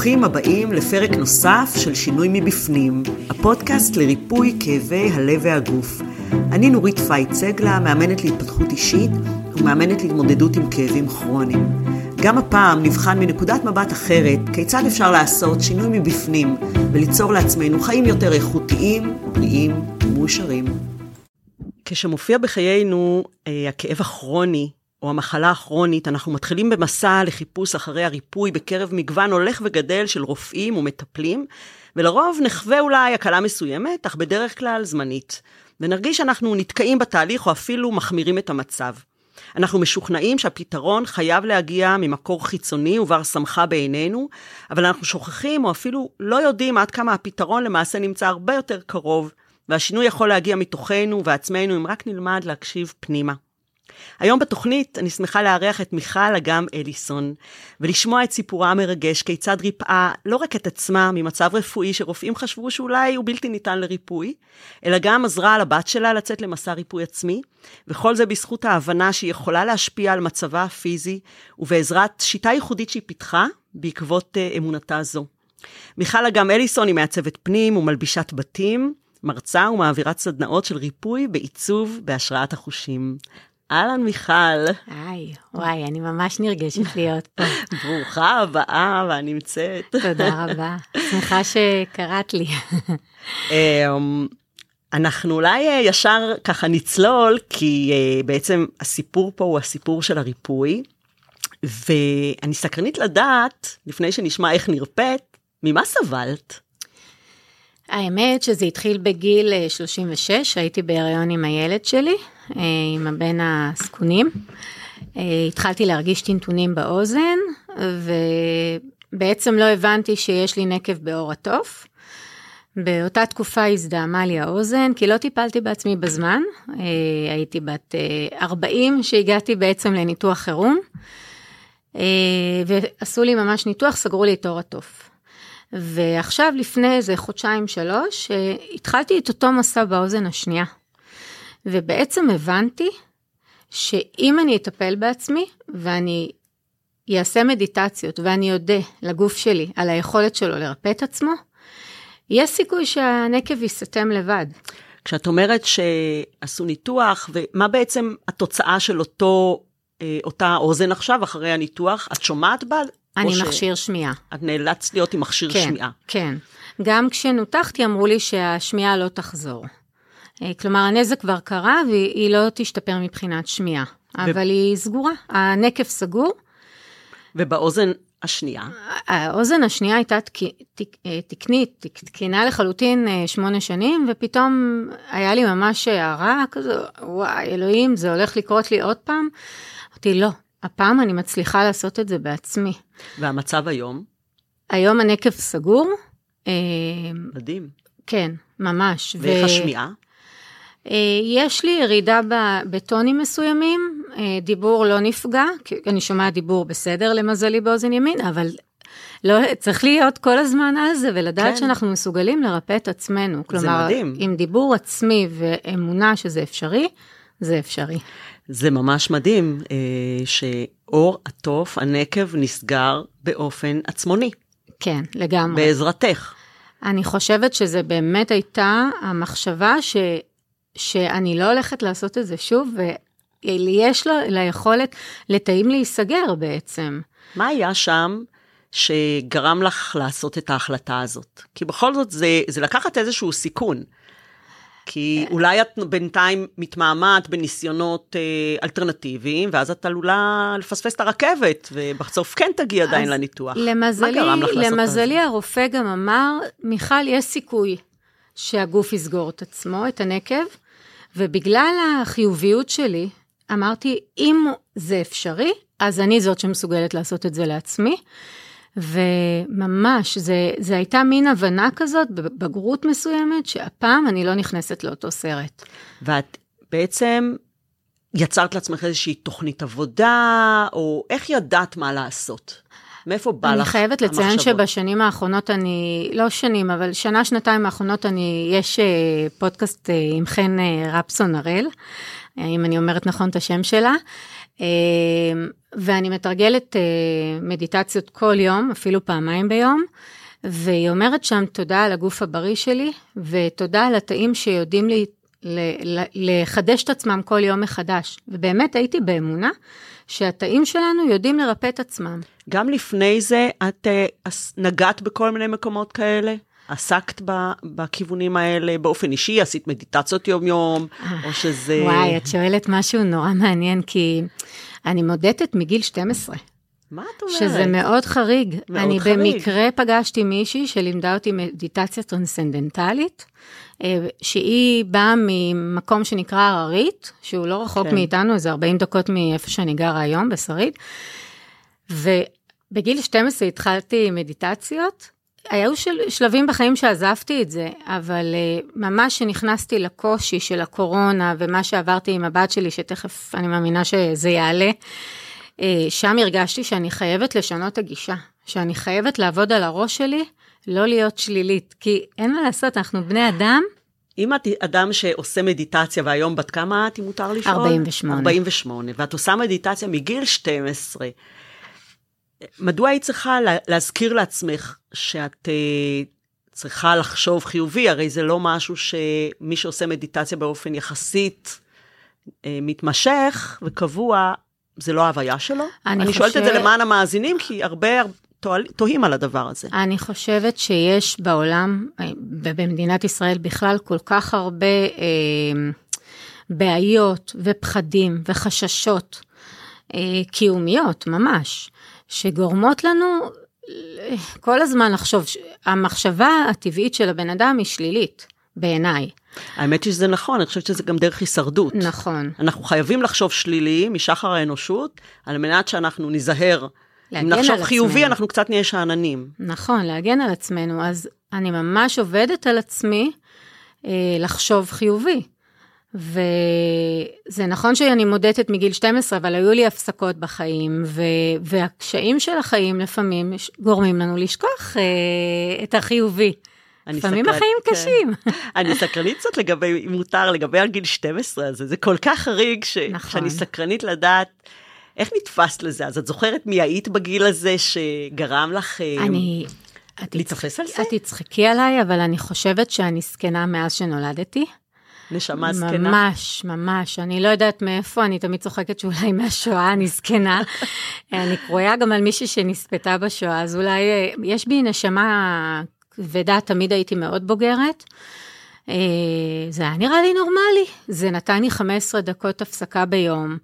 ברוכים הבאים לפרק נוסף של שינוי מבפנים, הפודקאסט לריפוי כאבי הלב והגוף. אני נורית פייט סגלה, מאמנת להתפתחות אישית ומאמנת להתמודדות עם כאבים כרוניים. גם הפעם נבחן מנקודת מבט אחרת כיצד אפשר לעשות שינוי מבפנים וליצור לעצמנו חיים יותר איכותיים, בריאים ומאושרים. כשמופיע בחיינו אה, הכאב הכרוני או המחלה הכרונית, אנחנו מתחילים במסע לחיפוש אחרי הריפוי בקרב מגוון הולך וגדל של רופאים ומטפלים, ולרוב נחווה אולי הקלה מסוימת, אך בדרך כלל זמנית. ונרגיש שאנחנו נתקעים בתהליך או אפילו מחמירים את המצב. אנחנו משוכנעים שהפתרון חייב להגיע ממקור חיצוני ובר סמכה בעינינו, אבל אנחנו שוכחים או אפילו לא יודעים עד כמה הפתרון למעשה נמצא הרבה יותר קרוב, והשינוי יכול להגיע מתוכנו ועצמנו אם רק נלמד להקשיב פנימה. היום בתוכנית אני שמחה לארח את מיכל אגם אליסון, ולשמוע את סיפורה המרגש כיצד ריפאה לא רק את עצמה ממצב רפואי שרופאים חשבו שאולי הוא בלתי ניתן לריפוי, אלא גם עזרה לבת שלה לצאת למסע ריפוי עצמי, וכל זה בזכות ההבנה שהיא יכולה להשפיע על מצבה הפיזי, ובעזרת שיטה ייחודית שהיא פיתחה בעקבות uh, אמונתה זו. מיכל אגם אליסון היא מעצבת פנים ומלבישת בתים, מרצה ומעבירת סדנאות של ריפוי בעיצוב בהשראת החושים. אהלן מיכל. היי, וואי, אני ממש נרגשת להיות פה. ברוכה הבאה והנמצאת. תודה רבה, שמחה שקראת לי. אמ, אנחנו אולי אה, ישר ככה נצלול, כי אה, בעצם הסיפור פה הוא הסיפור של הריפוי, ואני סקרנית לדעת, לפני שנשמע איך נרפאת, ממה סבלת? האמת שזה התחיל בגיל 36, אה, הייתי בהיריון עם הילד שלי, עם הבן הזקונים. אה, התחלתי להרגיש טינטונים באוזן, ובעצם לא הבנתי שיש לי נקב בעור התוף. באותה תקופה הזדהמה לי האוזן, כי לא טיפלתי בעצמי בזמן. הייתי בת 40 שהגעתי בעצם לניתוח חירום, ועשו לי ממש ניתוח, סגרו לי את עור התוף. ועכשיו לפני איזה חודשיים שלוש, אה, התחלתי את אותו מסע באוזן השנייה. ובעצם הבנתי שאם אני אטפל בעצמי ואני אעשה מדיטציות ואני אודה לגוף שלי על היכולת שלו לרפא את עצמו, יש סיכוי שהנקב ייסתם לבד. כשאת אומרת שעשו ניתוח, ומה בעצם התוצאה של אותו, אה, אותה אוזן עכשיו, אחרי הניתוח? את שומעת בה? אני מכשיר ש... שמיעה. את נאלצת להיות עם מכשיר כן, שמיעה. כן, גם כשנותחתי אמרו לי שהשמיעה לא תחזור. אה, כלומר, הנזק כבר קרה והיא לא תשתפר מבחינת שמיעה, ו... אבל היא סגורה, הנקב סגור. ובאוזן השנייה? האוזן השנייה הייתה תק... תק... אה, תקנית, תקינה לחלוטין אה, שמונה שנים, ופתאום היה לי ממש הערה כזו, וואי, אלוהים, זה הולך לקרות לי עוד פעם. אמרתי, לא, הפעם אני מצליחה לעשות את זה בעצמי. והמצב היום? היום הנקב סגור. מדהים. כן, ממש. ואיך ו... השמיעה? אה, יש לי ירידה בטונים מסוימים, אה, דיבור לא נפגע, כי אני שומעת דיבור בסדר למזלי באוזן ימין, אבל לא, צריך להיות כל הזמן על זה ולדעת כן. שאנחנו מסוגלים לרפא את עצמנו. כלומר, זה מדהים. עם דיבור עצמי ואמונה שזה אפשרי, זה אפשרי. זה ממש מדהים אה, שאור התוף, הנקב, נסגר באופן עצמוני. כן, לגמרי. בעזרתך. אני חושבת שזה באמת הייתה המחשבה ש, שאני לא הולכת לעשות את זה שוב, ויש לו ליכולת לתאים להיסגר בעצם. מה היה שם שגרם לך לעשות את ההחלטה הזאת? כי בכל זאת זה, זה לקחת איזשהו סיכון. כי אולי את בינתיים מתמהמהת בניסיונות אה, אלטרנטיביים, ואז את עלולה לפספס את הרכבת, ובסוף כן תגיע עדיין לניתוח. למזלי, מה גרם לך לעשות? למזלי הרופא גם אמר, מיכל, יש סיכוי שהגוף יסגור את עצמו, את הנקב, ובגלל החיוביות שלי, אמרתי, אם זה אפשרי, אז אני זאת שמסוגלת לעשות את זה לעצמי. וממש, זה, זה הייתה מין הבנה כזאת, בבגרות מסוימת, שהפעם אני לא נכנסת לאותו סרט. ואת בעצם יצרת לעצמך איזושהי תוכנית עבודה, או איך ידעת מה לעשות? מאיפה בא לך המחשבות? אני חייבת לציין שבשנים האחרונות אני, לא שנים, אבל שנה, שנתיים האחרונות אני, יש אה, פודקאסט אה, עם חן אה, רפסון הראל, אם אני אומרת נכון את השם שלה. ואני מתרגלת מדיטציות כל יום, אפילו פעמיים ביום, והיא אומרת שם תודה על הגוף הבריא שלי, ותודה על התאים שיודעים לי לחדש את עצמם כל יום מחדש. ובאמת הייתי באמונה שהתאים שלנו יודעים לרפא את עצמם. גם לפני זה את uh, נגעת בכל מיני מקומות כאלה? עסקת בכיוונים האלה באופן אישי, עשית מדיטציות יום-יום, או שזה... וואי, את שואלת משהו נורא מעניין, כי אני מודדת מגיל 12. מה את אומרת? שזה מאוד חריג. מאוד אני חריג. במקרה פגשתי מישהי שלימדה אותי מדיטציה טרנסצנדנטלית, אה, שהיא באה ממקום שנקרא הררית, שהוא לא רחוק כן. מאיתנו, איזה 40 דקות מאיפה שאני גרה היום, בשרית. ובגיל 12 התחלתי מדיטציות. היו של, שלבים בחיים שעזבתי את זה, אבל uh, ממש שנכנסתי לקושי של הקורונה ומה שעברתי עם הבת שלי, שתכף אני מאמינה שזה יעלה, uh, שם הרגשתי שאני חייבת לשנות את הגישה, שאני חייבת לעבוד על הראש שלי לא להיות שלילית, כי אין מה לעשות, אנחנו בני אדם. אם את אדם שעושה מדיטציה, והיום בת כמה את, אם מותר לשאול? 48. 48, ואת עושה מדיטציה מגיל 12, מדוע היית צריכה להזכיר לעצמך שאת uh, צריכה לחשוב חיובי? הרי זה לא משהו שמי שעושה מדיטציה באופן יחסית uh, מתמשך וקבוע, זה לא ההוויה שלו? אני, אני חושב... שואלת את זה למען המאזינים, כי הרבה תוהים על הדבר הזה. אני חושבת שיש בעולם, ובמדינת ישראל בכלל, כל כך הרבה אה, בעיות ופחדים וחששות אה, קיומיות, ממש, שגורמות לנו אה, כל הזמן לחשוב, המחשבה הטבעית של הבן אדם היא שלילית, בעיניי. האמת היא שזה נכון, אני חושבת שזה גם דרך הישרדות. נכון. אנחנו חייבים לחשוב שלילי משחר האנושות, על מנת שאנחנו ניזהר אם נחשוב חיובי, אנחנו קצת נהיה שאננים. נכון, להגן על עצמנו. אז אני ממש עובדת על עצמי אה, לחשוב חיובי. וזה נכון שאני מודדת מגיל 12, אבל היו לי הפסקות בחיים, ו... והקשיים של החיים לפעמים גורמים לנו לשכוח אה, את החיובי. לפעמים סקרנ... החיים כן. קשים. אני סקרנית קצת לגבי, אם מותר, לגבי הגיל 12 הזה, זה כל כך חריג, ש... נכון. שאני סקרנית לדעת איך נתפסת לזה? אז את זוכרת מי היית בגיל הזה שגרם לך אה, אני... להתייחס על זה? את תצחקי עליי, אבל אני חושבת שאני זקנה מאז שנולדתי. נשמה זקנה? ממש, ממש. אני לא יודעת מאיפה, אני תמיד צוחקת שאולי מהשואה אני זקנה. אני קרויה גם על מישהי שנספתה בשואה, אז אולי אה, יש בי נשמה כבדה, תמיד הייתי מאוד בוגרת. אה, זה היה נראה לי נורמלי. זה נתן לי 15 דקות הפסקה ביום.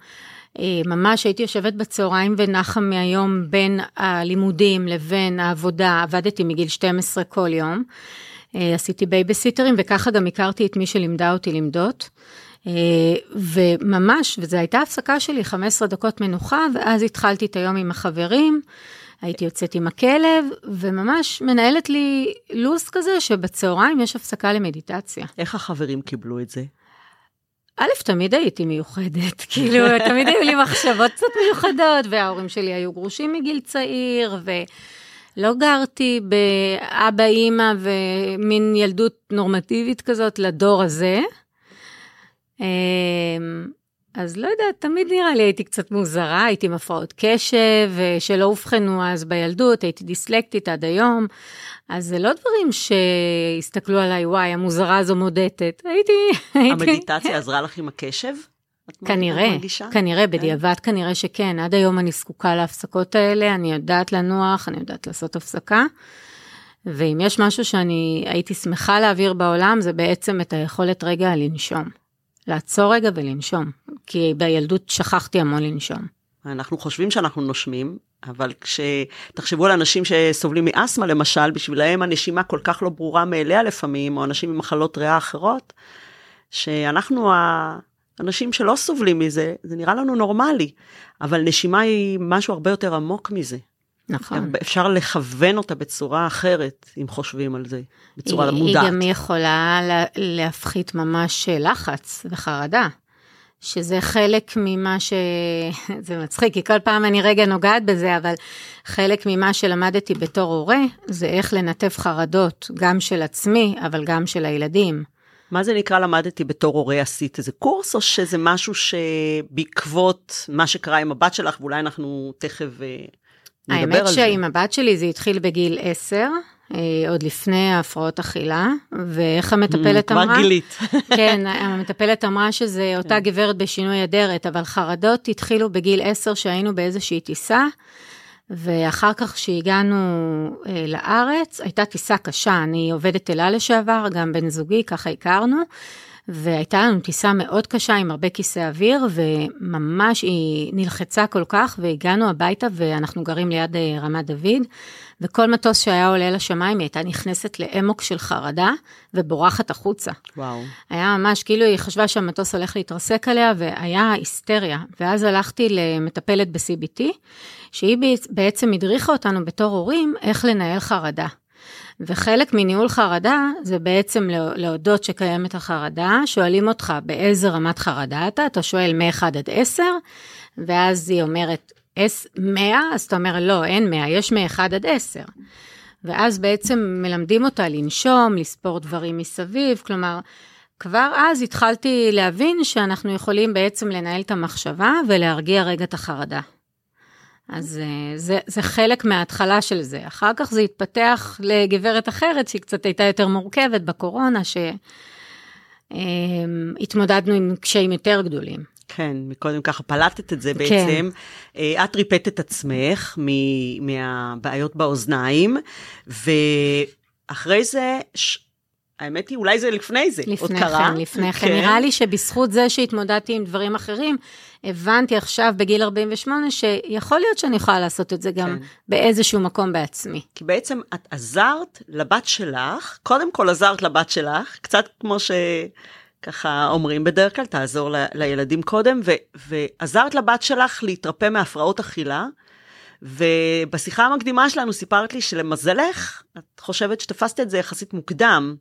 אה, ממש הייתי יושבת בצהריים ונחה מהיום בין הלימודים לבין העבודה, עבדתי מגיל 12 כל יום. אה, עשיתי בייביסיטרים וככה גם הכרתי את מי שלימדה אותי למדות. אה, וממש, וזו הייתה הפסקה שלי 15 דקות מנוחה, ואז התחלתי את היום עם החברים, הייתי יוצאת עם הכלב, וממש מנהלת לי לו"ז כזה שבצהריים יש הפסקה למדיטציה. איך החברים קיבלו את זה? א', תמיד הייתי מיוחדת, כאילו, תמיד היו לי מחשבות קצת מיוחדות, וההורים שלי היו גרושים מגיל צעיר, ולא גרתי באבא, אימא ומין ילדות נורמטיבית כזאת לדור הזה. אמ, אז לא יודעת, תמיד נראה לי הייתי קצת מוזרה, הייתי עם הפרעות קשב, שלא אובחנו אז בילדות, הייתי דיסלקטית עד היום. אז זה לא דברים שהסתכלו עליי, וואי, המוזרה הזו מודדת. הייתי... המדיטציה עזרה לך עם הקשב? כנראה, כנראה, כן. בדיעבד כנראה שכן. עד היום אני זקוקה להפסקות האלה, אני יודעת לנוח, אני יודעת לעשות הפסקה. ואם יש משהו שאני הייתי שמחה להעביר בעולם, זה בעצם את היכולת רגע לנשום. לעצור רגע ולנשום, כי בילדות שכחתי המון לנשום. אנחנו חושבים שאנחנו נושמים, אבל כשתחשבו על אנשים שסובלים מאסתמה למשל, בשבילם הנשימה כל כך לא ברורה מאליה לפעמים, או אנשים עם מחלות ריאה אחרות, שאנחנו האנשים שלא סובלים מזה, זה נראה לנו נורמלי, אבל נשימה היא משהו הרבה יותר עמוק מזה. נכון. אפשר לכוון אותה בצורה אחרת, אם חושבים על זה, בצורה היא, מודעת. היא גם יכולה להפחית ממש לחץ וחרדה. שזה חלק ממה ש... זה מצחיק, כי כל פעם אני רגע נוגעת בזה, אבל חלק ממה שלמדתי בתור הורה, זה איך לנתב חרדות, גם של עצמי, אבל גם של הילדים. מה זה נקרא למדתי בתור הורה עשית איזה קורס, או שזה משהו שבעקבות מה שקרה עם הבת שלך, ואולי אנחנו תכף אה, נדבר על זה. האמת שעם הבת שלי זה התחיל בגיל 10, אה, עוד לפני ההפרעות אכילה, ואיך המטפלת אמרה? כבר גילית. כן, המטפלת אמרה שזה אותה גברת בשינוי אדרת, אבל חרדות התחילו בגיל 10 שהיינו באיזושהי טיסה. ואחר כך כשהגענו אה, לארץ, הייתה טיסה קשה, אני עובדת אלה לשעבר, גם בן זוגי, ככה הכרנו, והייתה לנו טיסה מאוד קשה עם הרבה כיסא אוויר, וממש היא נלחצה כל כך, והגענו הביתה ואנחנו גרים ליד אה, רמת דוד, וכל מטוס שהיה עולה לשמיים היא הייתה נכנסת לאמוק של חרדה ובורחת החוצה. וואו. היה ממש, כאילו היא חשבה שהמטוס הולך להתרסק עליה, והיה היסטריה. ואז הלכתי למטפלת ב-CBT, שהיא בעצם הדריכה אותנו בתור הורים איך לנהל חרדה. וחלק מניהול חרדה זה בעצם להודות שקיימת החרדה, שואלים אותך באיזה רמת חרדה אתה, אתה שואל מ-1 עד 10, ואז היא אומרת 100, אז אתה אומר לא, אין 100, יש מ-1 עד 10. ואז בעצם מלמדים אותה לנשום, לספור דברים מסביב, כלומר, כבר אז התחלתי להבין שאנחנו יכולים בעצם לנהל את המחשבה ולהרגיע רגע את החרדה. אז אה, זה, זה חלק מההתחלה של זה. אחר כך זה התפתח לגברת אחרת, שהיא קצת הייתה יותר מורכבת בקורונה, שהתמודדנו עם קשיים יותר גדולים. כן, מקודם ככה פלטת את זה כן. בעצם. כן. את ריפאת את עצמך מהבעיות באוזניים, ואחרי זה האמת היא, אולי זה לפני זה, לפני עוד כן, קרה. לפני כן, כן. נראה לי שבזכות זה שהתמודדתי עם דברים אחרים, הבנתי עכשיו בגיל 48 שיכול להיות שאני יכולה לעשות את זה גם כן. באיזשהו מקום בעצמי. כי בעצם את עזרת לבת שלך, קודם כל עזרת לבת שלך, קצת כמו שככה אומרים בדרך כלל, תעזור ל, לילדים קודם, ו, ועזרת לבת שלך להתרפא מהפרעות אכילה. ובשיחה המקדימה שלנו סיפרת לי שלמזלך, את חושבת שתפסת את זה יחסית מוקדם,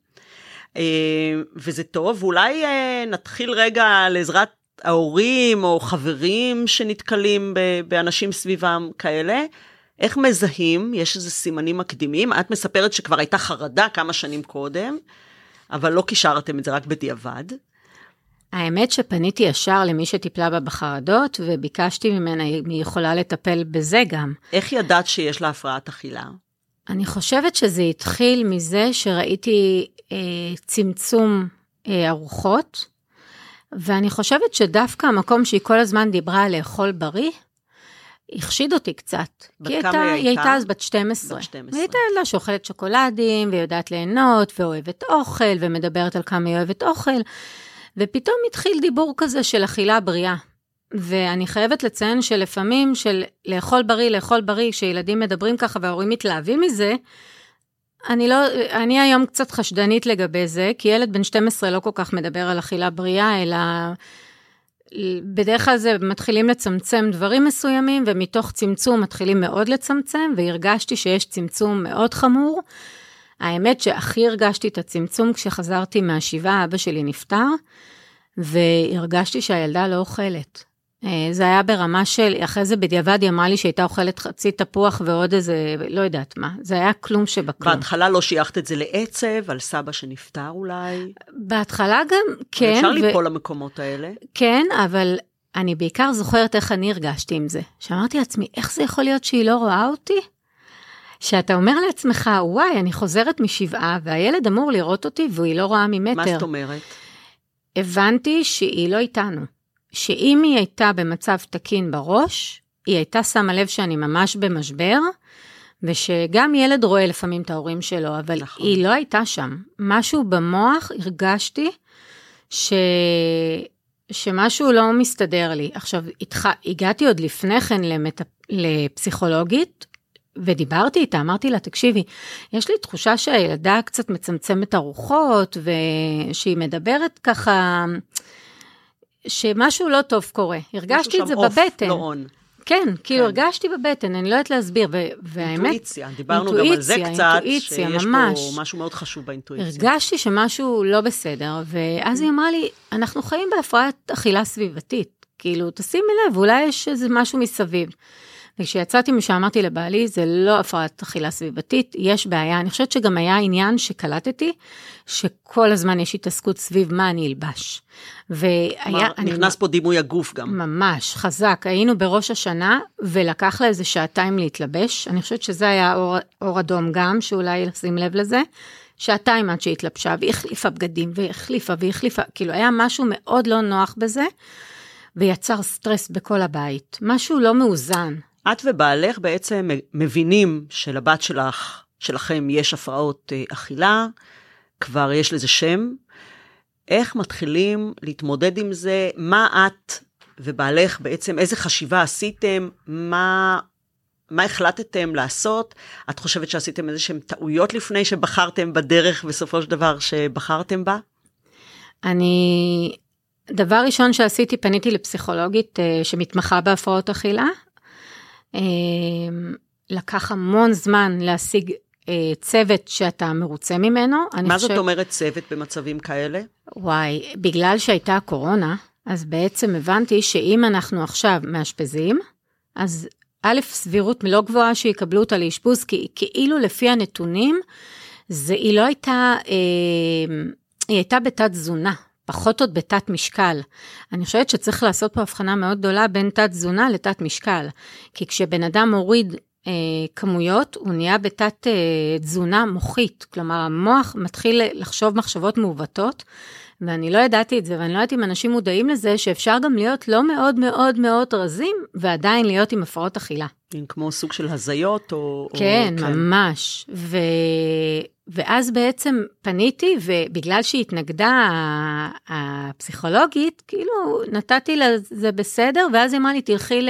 אה, וזה טוב, ואולי אה, נתחיל רגע לעזרת ההורים או חברים שנתקלים באנשים סביבם כאלה. איך מזהים? יש איזה סימנים מקדימים? את מספרת שכבר הייתה חרדה כמה שנים קודם, אבל לא קישרתם את זה רק בדיעבד. האמת שפניתי ישר למי שטיפלה בה בחרדות, וביקשתי ממנה אם היא יכולה לטפל בזה גם. איך ידעת שיש לה הפרעת אכילה? אני חושבת שזה התחיל מזה שראיתי אה, צמצום אה, ארוחות, ואני חושבת שדווקא המקום שהיא כל הזמן דיברה על לאכול בריא, החשיד אותי קצת. בת כמה היא הייתה? היא הייתה אז בת 12. בת 12. והיא הייתה ילדה שאוכלת שוקולדים, ויודעת ליהנות, ואוהבת אוכל, ומדברת על כמה היא אוהבת אוכל. ופתאום התחיל דיבור כזה של אכילה בריאה. ואני חייבת לציין שלפעמים של לאכול בריא, לאכול בריא, כשילדים מדברים ככה וההורים מתלהבים מזה, אני לא, אני היום קצת חשדנית לגבי זה, כי ילד בן 12 לא כל כך מדבר על אכילה בריאה, אלא בדרך כלל זה מתחילים לצמצם דברים מסוימים, ומתוך צמצום מתחילים מאוד לצמצם, והרגשתי שיש צמצום מאוד חמור. האמת שהכי הרגשתי את הצמצום כשחזרתי מהשבעה, אבא שלי נפטר, והרגשתי שהילדה לא אוכלת. אה, זה היה ברמה של, אחרי זה בדיעבד היא אמרה לי שהייתה אוכלת חצי תפוח ועוד איזה, לא יודעת מה, זה היה כלום שבכלום. בהתחלה לא שייכת את זה לעצב, על סבא שנפטר אולי? בהתחלה גם, כן. אפשר ו... ליפול למקומות האלה. כן, אבל אני בעיקר זוכרת איך אני הרגשתי עם זה. שאמרתי לעצמי, איך זה יכול להיות שהיא לא רואה אותי? שאתה אומר לעצמך, וואי, אני חוזרת משבעה, והילד אמור לראות אותי והיא לא רואה ממטר. מה זאת אומרת? הבנתי שהיא לא איתנו. שאם היא הייתה במצב תקין בראש, היא הייתה שמה לב שאני ממש במשבר, ושגם ילד רואה לפעמים את ההורים שלו, אבל נכון. היא לא הייתה שם. משהו במוח, הרגשתי ש... שמשהו לא מסתדר לי. עכשיו, התח... הגעתי עוד לפני כן למט... לפסיכולוגית, ודיברתי איתה, אמרתי לה, תקשיבי, יש לי תחושה שהילדה קצת מצמצמת ארוחות, ושהיא מדברת ככה, שמשהו לא טוב קורה. הרגשתי את זה אוף, בבטן. לא און. כן, כאילו כן. הרגשתי בבטן, אני לא יודעת להסביר, והאמת... אינטואיציה, דיברנו אינטואיציה, גם על זה קצת, אינטואיציה, שיש ממש. פה משהו מאוד חשוב באינטואיציה. הרגשתי שמשהו לא בסדר, ואז היא אמרה לי, אנחנו חיים בהפרעת אכילה סביבתית, כאילו, תשימי לב, אולי יש איזה משהו מסביב. וכשיצאתי משם אמרתי לבעלי, זה לא הפרעת אכילה סביבתית, יש בעיה. אני חושבת שגם היה עניין שקלטתי, שכל הזמן יש התעסקות סביב מה אני אלבש. והיה... אני... נכנס פה דימוי הגוף גם. ממש, חזק. היינו בראש השנה, ולקח לה איזה שעתיים להתלבש. אני חושבת שזה היה אור, אור אדום גם, שאולי לשים לב לזה. שעתיים עד שהתלבשה, והיא החליפה בגדים, והיא החליפה, והיא החליפה, כאילו היה משהו מאוד לא נוח בזה, ויצר סטרס בכל הבית. משהו לא מאוזן. את ובעלך בעצם מבינים שלבת שלך, שלכם יש הפרעות אה, אכילה, כבר יש לזה שם. איך מתחילים להתמודד עם זה? מה את ובעלך בעצם, איזה חשיבה עשיתם? מה, מה החלטתם לעשות? את חושבת שעשיתם איזה שהן טעויות לפני שבחרתם בדרך בסופו של דבר שבחרתם בה? אני, דבר ראשון שעשיתי, פניתי לפסיכולוגית uh, שמתמחה בהפרעות אכילה. Uh, לקח המון זמן להשיג uh, צוות שאתה מרוצה ממנו. מה זאת חושב... אומרת צוות במצבים כאלה? וואי, בגלל שהייתה קורונה, אז בעצם הבנתי שאם אנחנו עכשיו מאשפזים, אז א', סבירות לא גבוהה שיקבלו אותה לאשפוז, כי כאילו לפי הנתונים, זה, היא לא הייתה, אה, היא הייתה בתת תזונה, פחות עוד בתת משקל. אני חושבת שצריך לעשות פה הבחנה מאוד גדולה בין תת תזונה לתת משקל. כי כשבן אדם מוריד אה, כמויות, הוא נהיה בתת אה, תזונה מוחית. כלומר, המוח מתחיל לחשוב מחשבות מעוותות. ואני לא ידעתי את זה, ואני לא יודעת אם אנשים מודעים לזה, שאפשר גם להיות לא מאוד מאוד מאוד רזים, ועדיין להיות עם הפרעות אכילה. כמו סוג של הזיות או... כן, או, כן. ממש. ו... ואז בעצם פניתי, ובגלל שהיא התנגדה, הפסיכולוגית, כאילו נתתי לה, זה בסדר, ואז היא אמרה לי, תלכי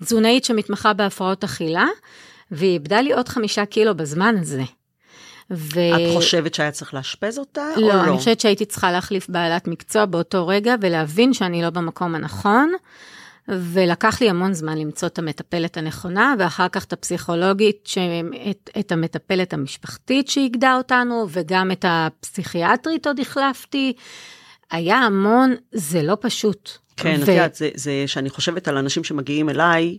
לתזונאית שמתמחה בהפרעות אכילה, והיא איבדה לי עוד חמישה קילו בזמן הזה. ו... את חושבת שהיה צריך לאשפז אותה לא, או לא? אני חושבת שהייתי צריכה להחליף בעלת מקצוע באותו רגע ולהבין שאני לא במקום הנכון. ולקח לי המון זמן למצוא את המטפלת הנכונה, ואחר כך את הפסיכולוגית, את, את המטפלת המשפחתית שאיגדה אותנו, וגם את הפסיכיאטרית עוד החלפתי. היה המון, זה לא פשוט. כן, ו... את יודעת, זה, זה שאני חושבת על אנשים שמגיעים אליי,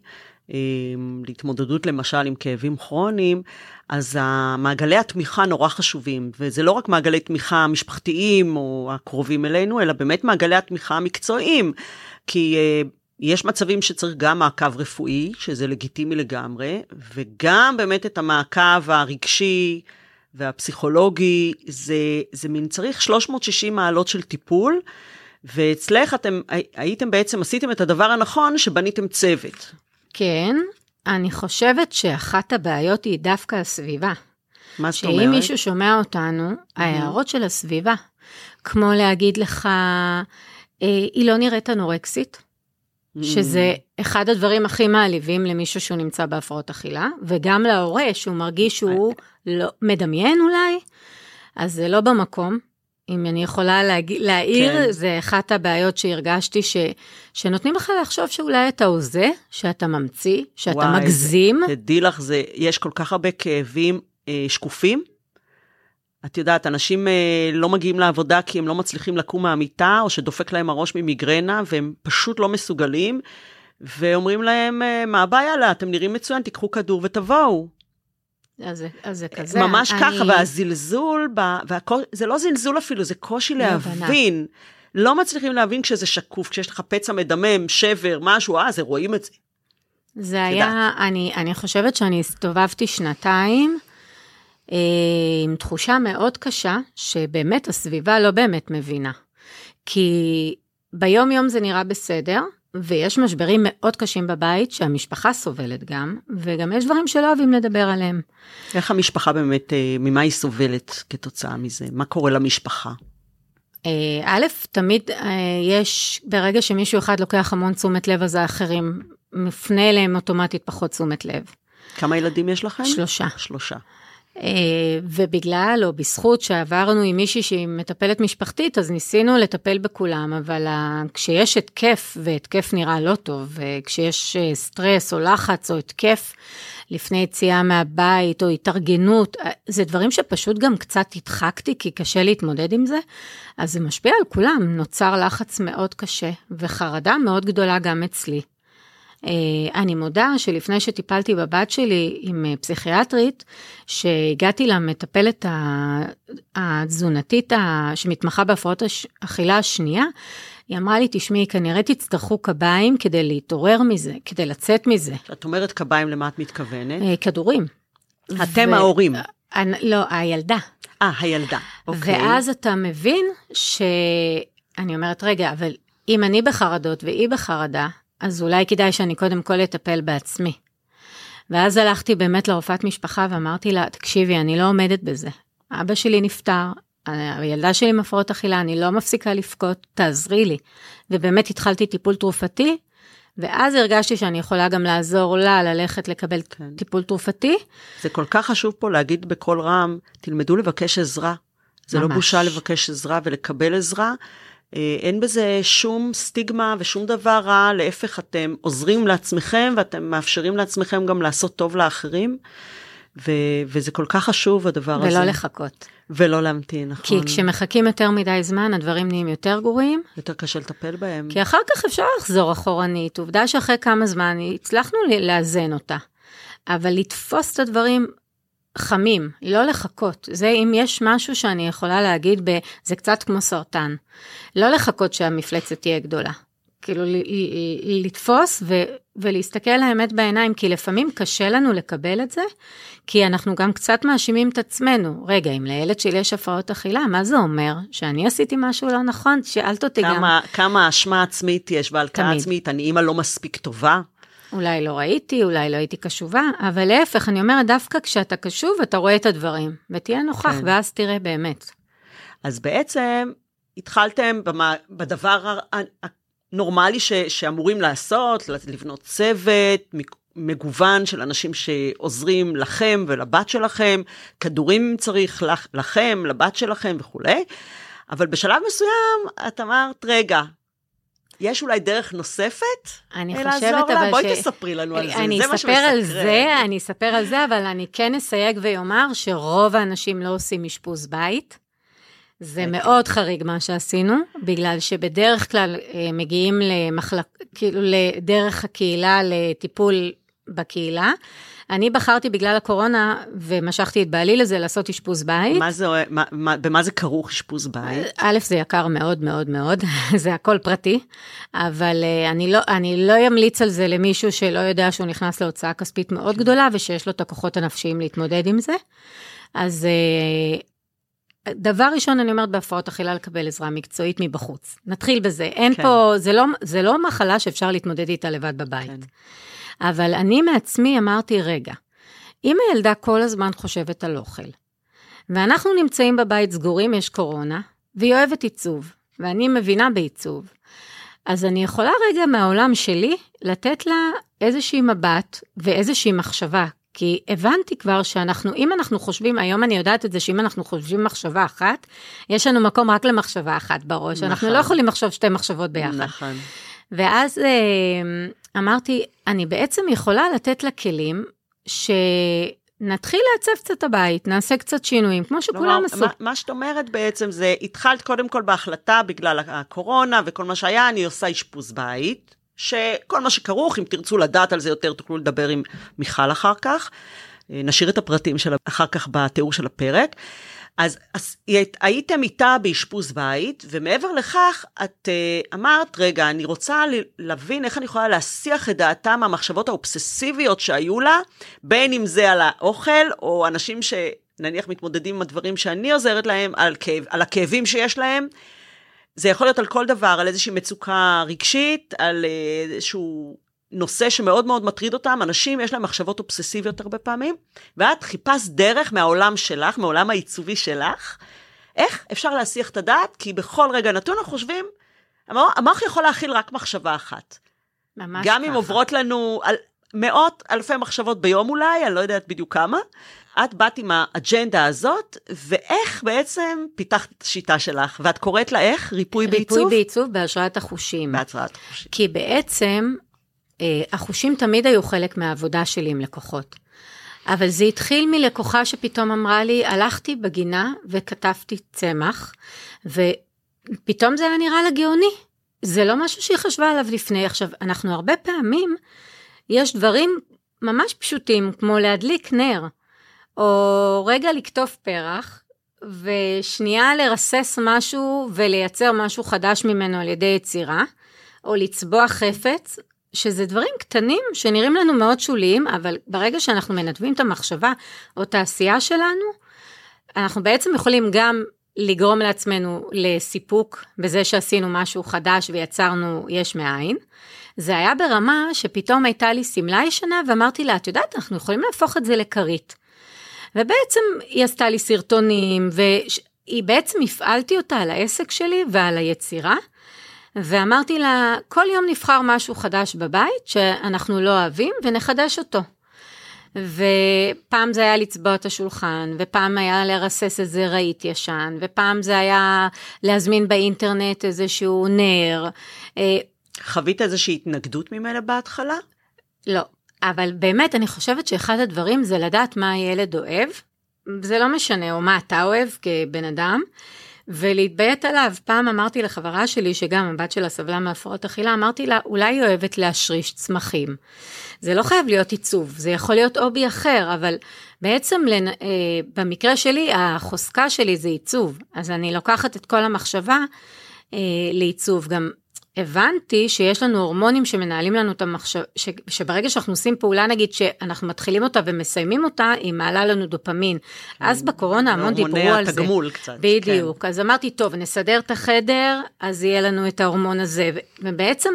להתמודדות למשל עם כאבים כרוניים, אז מעגלי התמיכה נורא חשובים, וזה לא רק מעגלי תמיכה משפחתיים או הקרובים אלינו, אלא באמת מעגלי התמיכה המקצועיים, כי uh, יש מצבים שצריך גם מעקב רפואי, שזה לגיטימי לגמרי, וגם באמת את המעקב הרגשי והפסיכולוגי, זה, זה מין צריך 360 מעלות של טיפול. ואצלך אתם הייתם בעצם, עשיתם את הדבר הנכון שבניתם צוות. כן, אני חושבת שאחת הבעיות היא דווקא הסביבה. מה זאת אומרת? שאם מישהו שומע אותנו, ההערות של הסביבה, כמו להגיד לך, אה, היא לא נראית אנורקסית, שזה אחד הדברים הכי מעליבים למישהו שהוא נמצא בהפרעות אכילה, וגם להורה שהוא מרגיש שהוא לא, מדמיין אולי, אז זה לא במקום. אם אני יכולה להג... להעיר, כן. זה אחת הבעיות שהרגשתי, ש... שנותנים לך לחשוב שאולי אתה הוזה, שאתה ממציא, שאתה וואי, מגזים. תדעי לך, זה, יש כל כך הרבה כאבים אה, שקופים. את יודעת, אנשים אה, לא מגיעים לעבודה כי הם לא מצליחים לקום מהמיטה, או שדופק להם הראש ממיגרנה, והם פשוט לא מסוגלים, ואומרים להם, אה, מה הבעיה לה, אתם נראים מצוין, תיקחו כדור ותבואו. אז, אז זה כזה. ממש אני... ככה, והזלזול, והכל, זה לא זלזול אפילו, זה קושי להבין. לא מצליחים להבין כשזה שקוף, כשיש לך פצע מדמם, שבר, משהו, אה, זה רואים את זה. זה היה, אני, אני חושבת שאני הסתובבתי שנתיים אה, עם תחושה מאוד קשה, שבאמת הסביבה לא באמת מבינה. כי ביום יום זה נראה בסדר, ויש משברים מאוד קשים בבית שהמשפחה סובלת גם, וגם יש דברים שלא אוהבים לדבר עליהם. איך המשפחה באמת, אה, ממה היא סובלת כתוצאה מזה? מה קורה למשפחה? אה, א', תמיד אה, יש, ברגע שמישהו אחד לוקח המון תשומת לב, אז האחרים מפנה אליהם אוטומטית פחות תשומת לב. כמה ילדים יש לכם? שלושה. שלושה. אה, ובגלל או בזכות שעברנו עם מישהי שהיא מטפלת משפחתית, אז ניסינו לטפל בכולם, אבל כשיש התקף, והתקף נראה לא טוב, וכשיש אה, סטרס או לחץ או התקף לפני יציאה מהבית או התארגנות, אה, זה דברים שפשוט גם קצת הדחקתי, כי קשה להתמודד עם זה, אז זה משפיע על כולם, נוצר לחץ מאוד קשה, וחרדה מאוד גדולה גם אצלי. אני מודה שלפני שטיפלתי בבת שלי עם פסיכיאטרית, שהגעתי למטפלת התזונתית שמתמחה בהפרעות אכילה השנייה, היא אמרה לי, תשמעי, כנראה תצטרכו קביים כדי להתעורר מזה, כדי לצאת מזה. את אומרת קביים, למה את מתכוונת? כדורים. אתם ו... ההורים. אני, לא, הילדה. אה, הילדה, אוקיי. ואז אתה מבין ש... אני אומרת, רגע, אבל אם אני בחרדות והיא בחרדה, אז אולי כדאי שאני קודם כל אטפל בעצמי. ואז הלכתי באמת לרופאת משפחה ואמרתי לה, תקשיבי, אני לא עומדת בזה. אבא שלי נפטר, הילדה שלי עם הפרעות אכילה, אני לא מפסיקה לבכות, תעזרי לי. ובאמת התחלתי טיפול תרופתי, ואז הרגשתי שאני יכולה גם לעזור לה ללכת לקבל כן. טיפול תרופתי. זה כל כך חשוב פה להגיד בקול רם, תלמדו לבקש עזרה. זה לא ממש. לא בושה לבקש עזרה ולקבל עזרה. אה, אין בזה שום סטיגמה ושום דבר רע, להפך, אתם עוזרים לעצמכם ואתם מאפשרים לעצמכם גם לעשות טוב לאחרים. ו- וזה כל כך חשוב הדבר ולא הזה. ולא לחכות. ולא להמתין, נכון. כי כשמחכים יותר מדי זמן, הדברים נהיים יותר גרועים. יותר קשה לטפל בהם. כי אחר כך אפשר לחזור אחורנית. עובדה שאחרי כמה זמן הצלחנו לאזן אותה. אבל לתפוס את הדברים חמים, לא לחכות. זה אם יש משהו שאני יכולה להגיד, ב, זה קצת כמו סרטן. לא לחכות שהמפלצת תהיה גדולה. כאילו לתפוס ו, ולהסתכל האמת בעיניים, כי לפעמים קשה לנו לקבל את זה, כי אנחנו גם קצת מאשימים את עצמנו. רגע, אם לילד שלי יש הפרעות אכילה, מה זה אומר? שאני עשיתי משהו לא נכון? שאלת אותי כמה, גם. כמה אשמה עצמית יש והלקאה עצמית, אני אימא לא מספיק טובה? אולי לא ראיתי, אולי לא הייתי קשובה, אבל להפך, אני אומרת, דווקא כשאתה קשוב, אתה רואה את הדברים, ותהיה נוכח, כן. ואז תראה באמת. אז בעצם התחלתם במה, בדבר הנורמלי ש, שאמורים לעשות, לבנות צוות מגוון של אנשים שעוזרים לכם ולבת שלכם, כדורים צריך לכם, לבת שלכם וכולי, אבל בשלב מסוים את אמרת, רגע, יש אולי דרך נוספת? אני חושבת אבל ש... בואי תספרי לנו על זה, זה מה שמסקרן. אני אספר על זה, אני אספר על זה, אבל אני כן אסייג ואומר שרוב האנשים לא עושים אשפוז בית. זה okay. מאוד חריג מה שעשינו, בגלל שבדרך כלל אה, מגיעים למחלק, כאילו לדרך הקהילה לטיפול בקהילה. אני בחרתי בגלל הקורונה, ומשכתי את בעלי לזה, לעשות אשפוז בית. מה זה, מה, מה, במה זה כרוך אשפוז בית? א', זה יקר מאוד מאוד מאוד, זה הכל פרטי, אבל uh, אני לא, אני לא אמליץ על זה למישהו שלא יודע שהוא נכנס להוצאה כספית מאוד גדולה, ושיש לו את הכוחות הנפשיים להתמודד עם זה. אז uh, דבר ראשון, אני אומרת, בהפרעות אכילה לקבל עזרה מקצועית מבחוץ. נתחיל בזה. אין כן. פה, זה לא, זה לא מחלה שאפשר להתמודד איתה לבד בבית. כן. אבל אני מעצמי אמרתי, רגע, אם הילדה כל הזמן חושבת על אוכל, ואנחנו נמצאים בבית סגורים, יש קורונה, והיא אוהבת עיצוב, ואני מבינה בעיצוב, אז אני יכולה רגע מהעולם שלי לתת לה איזושהי מבט ואיזושהי מחשבה, כי הבנתי כבר שאנחנו, אם אנחנו חושבים, היום אני יודעת את זה, שאם אנחנו חושבים מחשבה אחת, יש לנו מקום רק למחשבה אחת בראש, נכון. אנחנו לא יכולים לחשוב שתי מחשבות ביחד. נכון. ואז אה, אמרתי, אני בעצם יכולה לתת לה כלים שנתחיל לעצב קצת הבית, נעשה קצת שינויים, כמו שכולם עשו. מה, מה שאת אומרת בעצם זה, התחלת קודם כל בהחלטה בגלל הקורונה וכל מה שהיה, אני עושה אשפוז בית, שכל מה שכרוך, אם תרצו לדעת על זה יותר, תוכלו לדבר עם מיכל אחר כך. אה, נשאיר את הפרטים שלה אחר כך בתיאור של הפרק. אז, אז הייתם איתה באשפוז בית, ומעבר לכך, את uh, אמרת, רגע, אני רוצה להבין איך אני יכולה להסיח את דעתה מהמחשבות האובססיביות שהיו לה, בין אם זה על האוכל, או אנשים שנניח מתמודדים עם הדברים שאני עוזרת להם, על, כאב, על הכאבים שיש להם. זה יכול להיות על כל דבר, על איזושהי מצוקה רגשית, על אה, איזשהו נושא שמאוד מאוד מטריד אותם, אנשים יש להם מחשבות אובססיביות הרבה פעמים, ואת חיפשת דרך מהעולם שלך, מהעולם העיצובי שלך, איך אפשר להסיח את הדעת, כי בכל רגע נתון אנחנו חושבים, המוח יכול להכיל רק מחשבה אחת. ממש גם ככה. אם עוברות לנו על, מאות אלפי מחשבות ביום אולי, אני לא יודעת בדיוק כמה, את באת עם האג'נדה הזאת, ואיך בעצם פיתחת את השיטה שלך, ואת קוראת לה איך? ריפוי בעיצוב? ריפוי בעיצוב בהשראת החושים. בהשראת החושים. כי בעצם החושים תמיד היו חלק מהעבודה שלי עם לקוחות. אבל זה התחיל מלקוחה שפתאום אמרה לי, הלכתי בגינה וכתבתי צמח, ופתאום זה היה נראה לה גאוני. זה לא משהו שהיא חשבה עליו לפני. עכשיו, אנחנו הרבה פעמים יש דברים ממש פשוטים, כמו להדליק נר, או רגע לקטוף פרח, ושנייה לרסס משהו ולייצר משהו חדש ממנו על ידי יצירה, או לצבוע חפץ, שזה דברים קטנים שנראים לנו מאוד שוליים, אבל ברגע שאנחנו מנתבים את המחשבה או את העשייה שלנו, אנחנו בעצם יכולים גם לגרום לעצמנו לסיפוק בזה שעשינו משהו חדש ויצרנו יש מאין. זה היה ברמה שפתאום הייתה לי שמלה ישנה ואמרתי לה, את יודעת, אנחנו יכולים להפוך את זה לכרית. ובעצם היא עשתה לי סרטונים, והיא בעצם הפעלתי אותה על העסק שלי ועל היצירה. ואמרתי לה, כל יום נבחר משהו חדש בבית שאנחנו לא אוהבים ונחדש אותו. ופעם זה היה לצבוע את השולחן, ופעם היה לרסס איזה רהיט ישן, ופעם זה היה להזמין באינטרנט איזשהו נר. אה, חווית איזושהי התנגדות ממנה בהתחלה? לא, אבל באמת אני חושבת שאחד הדברים זה לדעת מה הילד אוהב, זה לא משנה, או מה אתה אוהב כבן אדם. ולהתביית עליו. פעם אמרתי לחברה שלי, שגם הבת שלה סבלה מהפרעות אכילה, אמרתי לה, אולי היא אוהבת להשריש צמחים. זה לא חייב להיות עיצוב, זה יכול להיות הובי אחר, אבל בעצם לנ... אה, במקרה שלי, החוזקה שלי זה עיצוב. אז אני לוקחת את כל המחשבה אה, לעיצוב. גם הבנתי שיש לנו הורמונים שמנהלים לנו את המחשב, ש, שברגע שאנחנו עושים פעולה נגיד שאנחנו מתחילים אותה ומסיימים אותה, היא מעלה לנו דופמין. כן. אז בקורונה המון דיברו על זה. הורמוני התגמול קצת. בדיוק, כן. אז אמרתי, טוב, נסדר את החדר, אז יהיה לנו את ההורמון הזה, ובעצם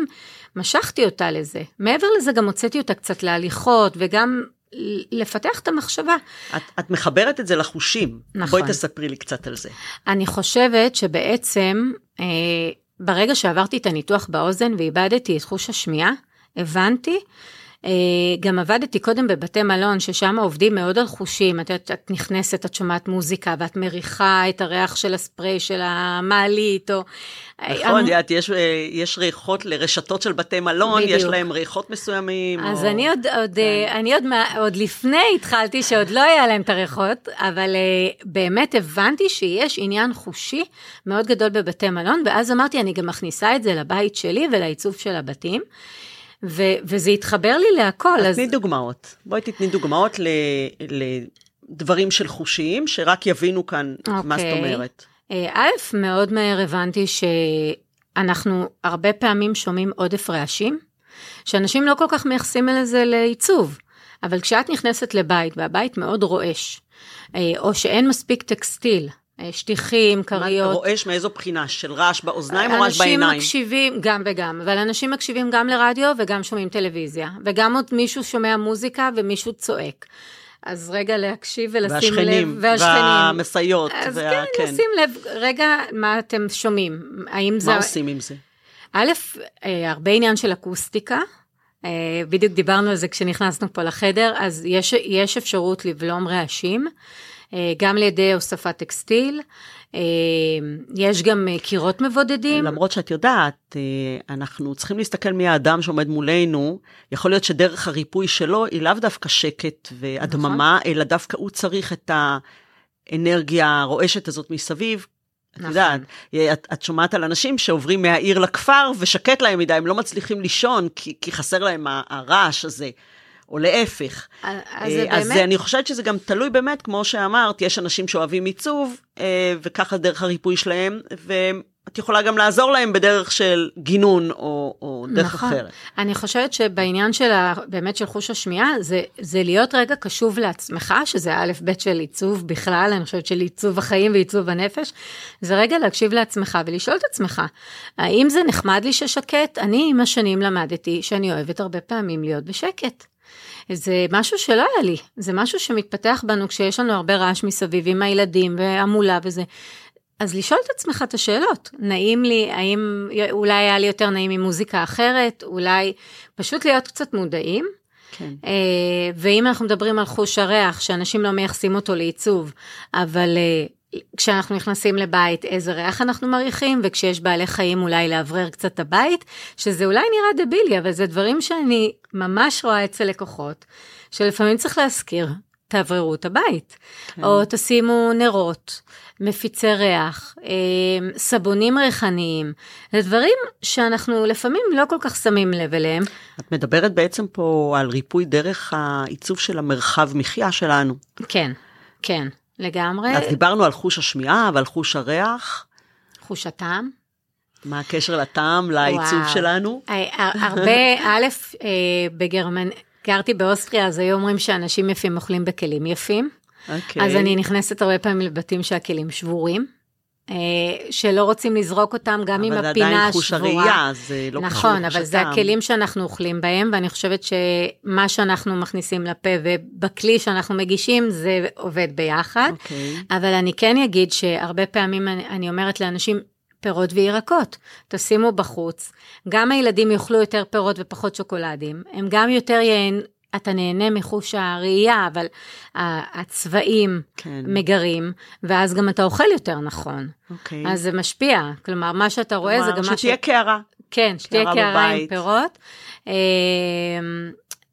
משכתי אותה לזה. מעבר לזה גם הוצאתי אותה קצת להליכות, וגם לפתח את המחשבה. את, את מחברת את זה לחושים. נכון. בואי תספרי לי קצת על זה. אני חושבת שבעצם, אה, ברגע שעברתי את הניתוח באוזן ואיבדתי את חוש השמיעה, הבנתי. אה, גם עבדתי קודם בבתי מלון, ששם עובדים מאוד על חושים. את, את, את נכנסת, את שומעת מוזיקה, ואת מריחה את הריח של הספרי של המעלית, או... נכון, את יודעת, יש, אה, יש ריחות לרשתות של בתי מלון, בדיוק. יש להם ריחות מסוימים. אז או... אני, עוד, עוד, כן. אני עוד, עוד לפני התחלתי, שעוד לא היה להם את הריחות, אבל באמת הבנתי שיש עניין חושי מאוד גדול בבתי מלון, ואז אמרתי, אני גם מכניסה את זה לבית שלי ולעיצוב של הבתים. ו- וזה התחבר לי להכל. אז תני דוגמאות. בואי תתני דוגמאות לדברים של חושיים, שרק יבינו כאן okay. מה זאת אוקיי. אומרת. אה, א', מאוד מהר הבנתי שאנחנו הרבה פעמים שומעים עודף רעשים, שאנשים לא כל כך מייחסים לזה לעיצוב. אבל כשאת נכנסת לבית והבית מאוד רועש, אה, או שאין מספיק טקסטיל, שטיחים, כריות. רועש מאיזו בחינה? של רעש באוזניים או רעש בעיניים? אנשים מקשיבים, גם וגם, אבל אנשים מקשיבים גם לרדיו וגם שומעים טלוויזיה, וגם עוד מישהו שומע מוזיקה ומישהו צועק. אז רגע להקשיב ולשים והשכנים, לב, והשכנים, והמשאיות. אז וה... כן, כן, לשים לב, רגע, מה אתם שומעים? האם זה... מה עושים עם זה? א', אה, הרבה עניין של אקוסטיקה. אה, בדיוק דיברנו על זה כשנכנסנו פה לחדר, אז יש, יש אפשרות לבלום רעשים. אה, גם לידי הוספת טקסטיל. אה, יש גם אה, קירות מבודדים. למרות שאת יודעת, אנחנו צריכים להסתכל מי האדם שעומד מולנו. יכול להיות שדרך הריפוי שלו היא לאו דווקא שקט והדממה, נכון. אלא דווקא הוא צריך את האנרגיה הרועשת הזאת מסביב. את נכון. יודעת, את, את שומעת על אנשים שעוברים מהעיר לכפר ושקט להם מדי, הם לא מצליחים לישון כי, כי חסר להם הרעש הזה. או להפך. אז אה, זה באמת... אז אני חושבת שזה גם תלוי באמת, כמו שאמרת, יש אנשים שאוהבים עיצוב, אה, וככה דרך הריפוי שלהם, ואת יכולה גם לעזור להם בדרך של גינון או, או דרך נכון. אחרת. אני חושבת שבעניין של ה, באמת של חוש השמיעה, זה, זה להיות רגע קשוב לעצמך, שזה א' ב' של עיצוב בכלל, אני חושבת של עיצוב החיים ועיצוב הנפש, זה רגע להקשיב לעצמך ולשאול את עצמך, האם זה נחמד לי ששקט? אני עם השנים למדתי שאני אוהבת הרבה פעמים להיות בשקט. זה משהו שלא היה לי, זה משהו שמתפתח בנו כשיש לנו הרבה רעש מסביב עם הילדים והמולה וזה. אז לשאול את עצמך את השאלות, נעים לי, האם אולי היה לי יותר נעים עם מוזיקה אחרת, אולי פשוט להיות קצת מודעים. כן. אה, ואם אנחנו מדברים על חוש הריח, שאנשים לא מייחסים אותו לעיצוב, אבל אה, כשאנחנו נכנסים לבית איזה ריח אנחנו מריחים, וכשיש בעלי חיים אולי לאוורר קצת את הבית, שזה אולי נראה דבילי, אבל זה דברים שאני ממש רואה אצל לקוחות, שלפעמים צריך להזכיר. תאווררו את הבית, כן. או תשימו נרות, מפיצי ריח, אה, סבונים ריחניים, זה דברים שאנחנו לפעמים לא כל כך שמים לב אליהם. את מדברת בעצם פה על ריפוי דרך העיצוב של המרחב מחיה שלנו. כן, כן, לגמרי. אז דיברנו על חוש השמיעה ועל חוש הריח. חוש הטעם. מה הקשר לטעם, לעיצוב וואו. שלנו? אה, הרבה, א', אה, בגרמנ... גרתי באוסטריה, אז היו אומרים שאנשים יפים אוכלים בכלים יפים. Okay. אוקיי. אז אני נכנסת הרבה פעמים לבתים שהכלים שבורים. אה, שלא רוצים לזרוק אותם גם עם הפינה השבורה. אבל זה עדיין חוש הראייה, זה לא קשור נכון, אבל זה הכלים שאנחנו אוכלים בהם, ואני חושבת שמה שאנחנו מכניסים לפה ובכלי שאנחנו מגישים, זה עובד ביחד. Okay. אוקיי. אבל אני כן אגיד שהרבה פעמים אני, אני אומרת לאנשים, פירות וירקות, תשימו בחוץ. גם הילדים יאכלו יותר פירות ופחות שוקולדים, הם גם יותר אתה נהנה מחוש הראייה, אבל הצבעים כן. מגרים, ואז גם אתה אוכל יותר נכון. אוקיי. אז זה משפיע, כלומר, מה שאתה רואה זה גם מה ש... שתהיה קערה. כן, שתהיה קערה עם פירות.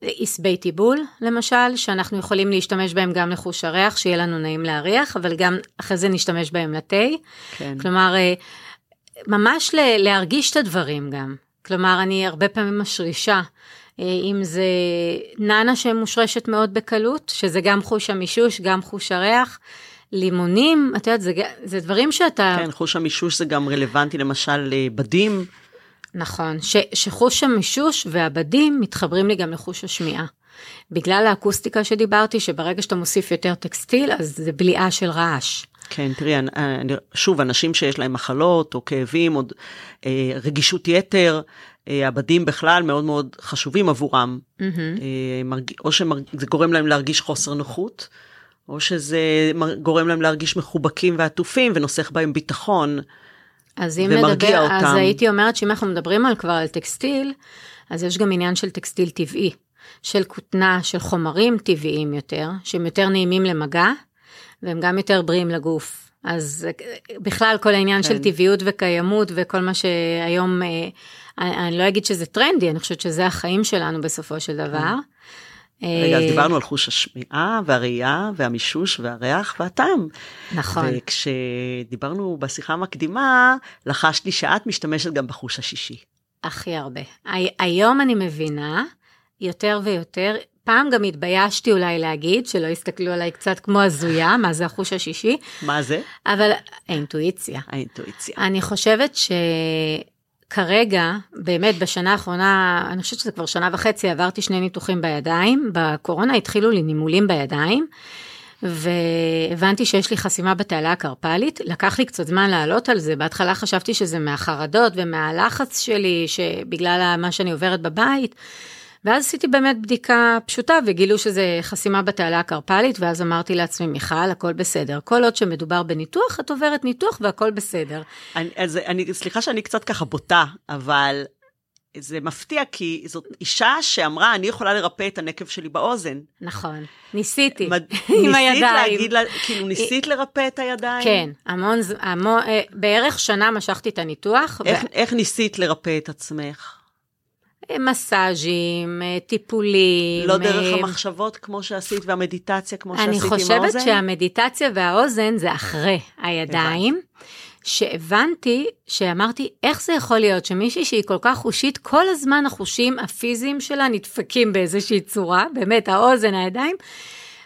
עשבי אמ, טיבול, למשל, שאנחנו יכולים להשתמש בהם גם לחוש הריח, שיהיה לנו נעים להריח, אבל גם אחרי זה נשתמש בהם לתה. כן. כלומר, אה, ממש להרגיש את הדברים גם. כלומר, אני הרבה פעמים משרישה, אם זה נאנה שמושרשת מאוד בקלות, שזה גם חוש המישוש, גם חוש הריח. לימונים, את יודעת, זה, זה דברים שאתה... כן, חוש המישוש זה גם רלוונטי למשל לבדים. נכון, ש, שחוש המישוש והבדים מתחברים לי גם לחוש השמיעה. בגלל האקוסטיקה שדיברתי, שברגע שאתה מוסיף יותר טקסטיל, אז זה בליעה של רעש. כן, תראי, שוב, אנשים שיש להם מחלות או כאבים, או אה, רגישות יתר, אה, הבדים בכלל מאוד מאוד חשובים עבורם. Mm-hmm. או שזה גורם להם להרגיש חוסר נוחות, או שזה גורם להם להרגיש מחובקים ועטופים ונוסך בהם ביטחון. אז אם נדבר, אותם. אז הייתי אומרת שאם אנחנו מדברים על כבר על טקסטיל, אז יש גם עניין של טקסטיל טבעי, של כותנה, של חומרים טבעיים יותר, שהם יותר נעימים למגע, והם גם יותר בריאים לגוף. אז בכלל כל העניין כן. של טבעיות וקיימות וכל מה שהיום, אה, אני, אני לא אגיד שזה טרנדי, אני חושבת שזה החיים שלנו בסופו של דבר. רגע, אז דיברנו על חוש השמיעה והראייה והמישוש והריח והטעם. נכון. וכשדיברנו בשיחה המקדימה, לחשתי שאת משתמשת גם בחוש השישי. הכי הרבה. היום אני מבינה יותר ויותר, פעם גם התביישתי אולי להגיד, שלא יסתכלו עליי קצת כמו הזויה, מה זה החוש השישי. מה זה? אבל האינטואיציה. האינטואיציה. אני חושבת שכרגע, באמת בשנה האחרונה, אני חושבת שזה כבר שנה וחצי, עברתי שני ניתוחים בידיים, בקורונה התחילו לי נימולים בידיים. והבנתי שיש לי חסימה בתעלה הקרפלית, לקח לי קצת זמן לעלות על זה, בהתחלה חשבתי שזה מהחרדות ומהלחץ שלי, שבגלל מה שאני עוברת בבית, ואז עשיתי באמת בדיקה פשוטה וגילו שזה חסימה בתעלה הקרפלית, ואז אמרתי לעצמי, מיכל, הכל בסדר. כל עוד שמדובר בניתוח, את עוברת ניתוח והכל בסדר. אני, אז אני, סליחה שאני קצת ככה בוטה, אבל זה מפתיע, כי זאת אישה שאמרה, אני יכולה לרפא את הנקב שלי באוזן. נכון, ניסיתי, מד... עם הידיים. ניסית להגיד לה, כאילו ניסית לרפא את הידיים? כן, המון, המון, אה, בערך שנה משכתי את הניתוח. איך, ו... איך ניסית לרפא את עצמך? מסאז'ים, טיפולים. לא דרך המחשבות כמו שעשית והמדיטציה כמו שעשית עם האוזן? אני חושבת שהמדיטציה והאוזן זה אחרי הידיים. שהבנתי, שאמרתי, איך זה יכול להיות שמישהי שהיא כל כך חושית, כל הזמן החושים הפיזיים שלה נדפקים באיזושהי צורה, באמת, האוזן, הידיים,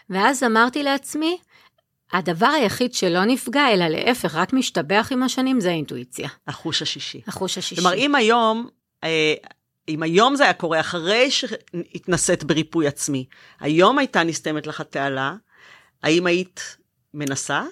ואז אמרתי לעצמי, הדבר היחיד שלא נפגע, אלא להפך, רק משתבח עם השנים, זה האינטואיציה. החוש השישי. החוש השישי. כלומר, אם היום, אה, אם היום זה היה קורה, אחרי שהתנסית בריפוי עצמי, היום הייתה נסתמת לך התעלה, האם היית מנסה?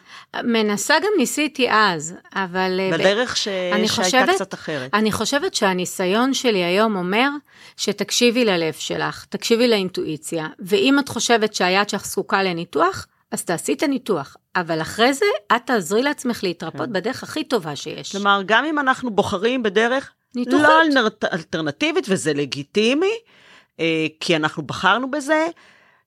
מנסה גם ניסיתי אז, אבל... אה, בדרך. ש... שהייתה חושבת, קצת אחרת. אני חושבת שהניסיון שלי היום אומר שתקשיבי ללב שלך, תקשיבי לאינטואיציה, ואם את חושבת שהיד שלך זקוקה לניתוח, אז תעשי את הניתוח. אבל אחרי זה, את תעזרי לעצמך להתרפות כן. בדרך הכי טובה שיש. כלומר, גם אם אנחנו בוחרים בדרך ניתוחית. לא אלטרנטיבית, וזה לגיטימי, אה, כי אנחנו בחרנו בזה,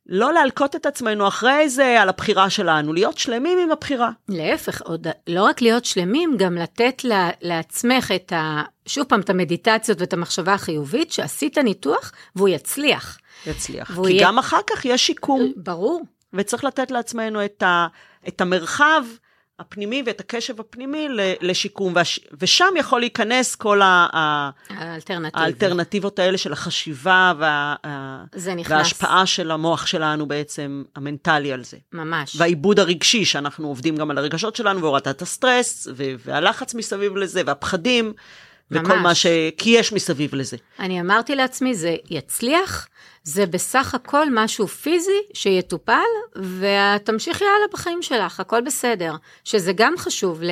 לא להלקות את עצמנו אחרי זה על הבחירה שלנו, להיות שלמים עם הבחירה. להפך, עוד לא רק להיות שלמים, גם לתת לה, לעצמך את ה... שוב פעם, את המדיטציות ואת המחשבה החיובית, שעשית ניתוח והוא יצליח. יצליח. כי יהיה... גם אחר כך יש שיקום. ברור. וצריך לתת לעצמנו את, ה, את המרחב הפנימי ואת הקשב הפנימי לשיקום, והש, ושם יכול להיכנס כל ה, ה, האלטרנטיבה. האלטרנטיבות האלה של החשיבה וה, ה- זה נכנס. וההשפעה של המוח שלנו בעצם, המנטלי על זה. ממש. והעיבוד הרגשי, שאנחנו עובדים גם על הרגשות שלנו, והורדת הסטרס, ו- והלחץ מסביב לזה, והפחדים, וכל ממש. מה ש... כי יש מסביב לזה. אני אמרתי לעצמי, זה יצליח, זה בסך הכל משהו פיזי שיטופל, ותמשיכי הלאה בחיים שלך, הכל בסדר. שזה גם חשוב, אה,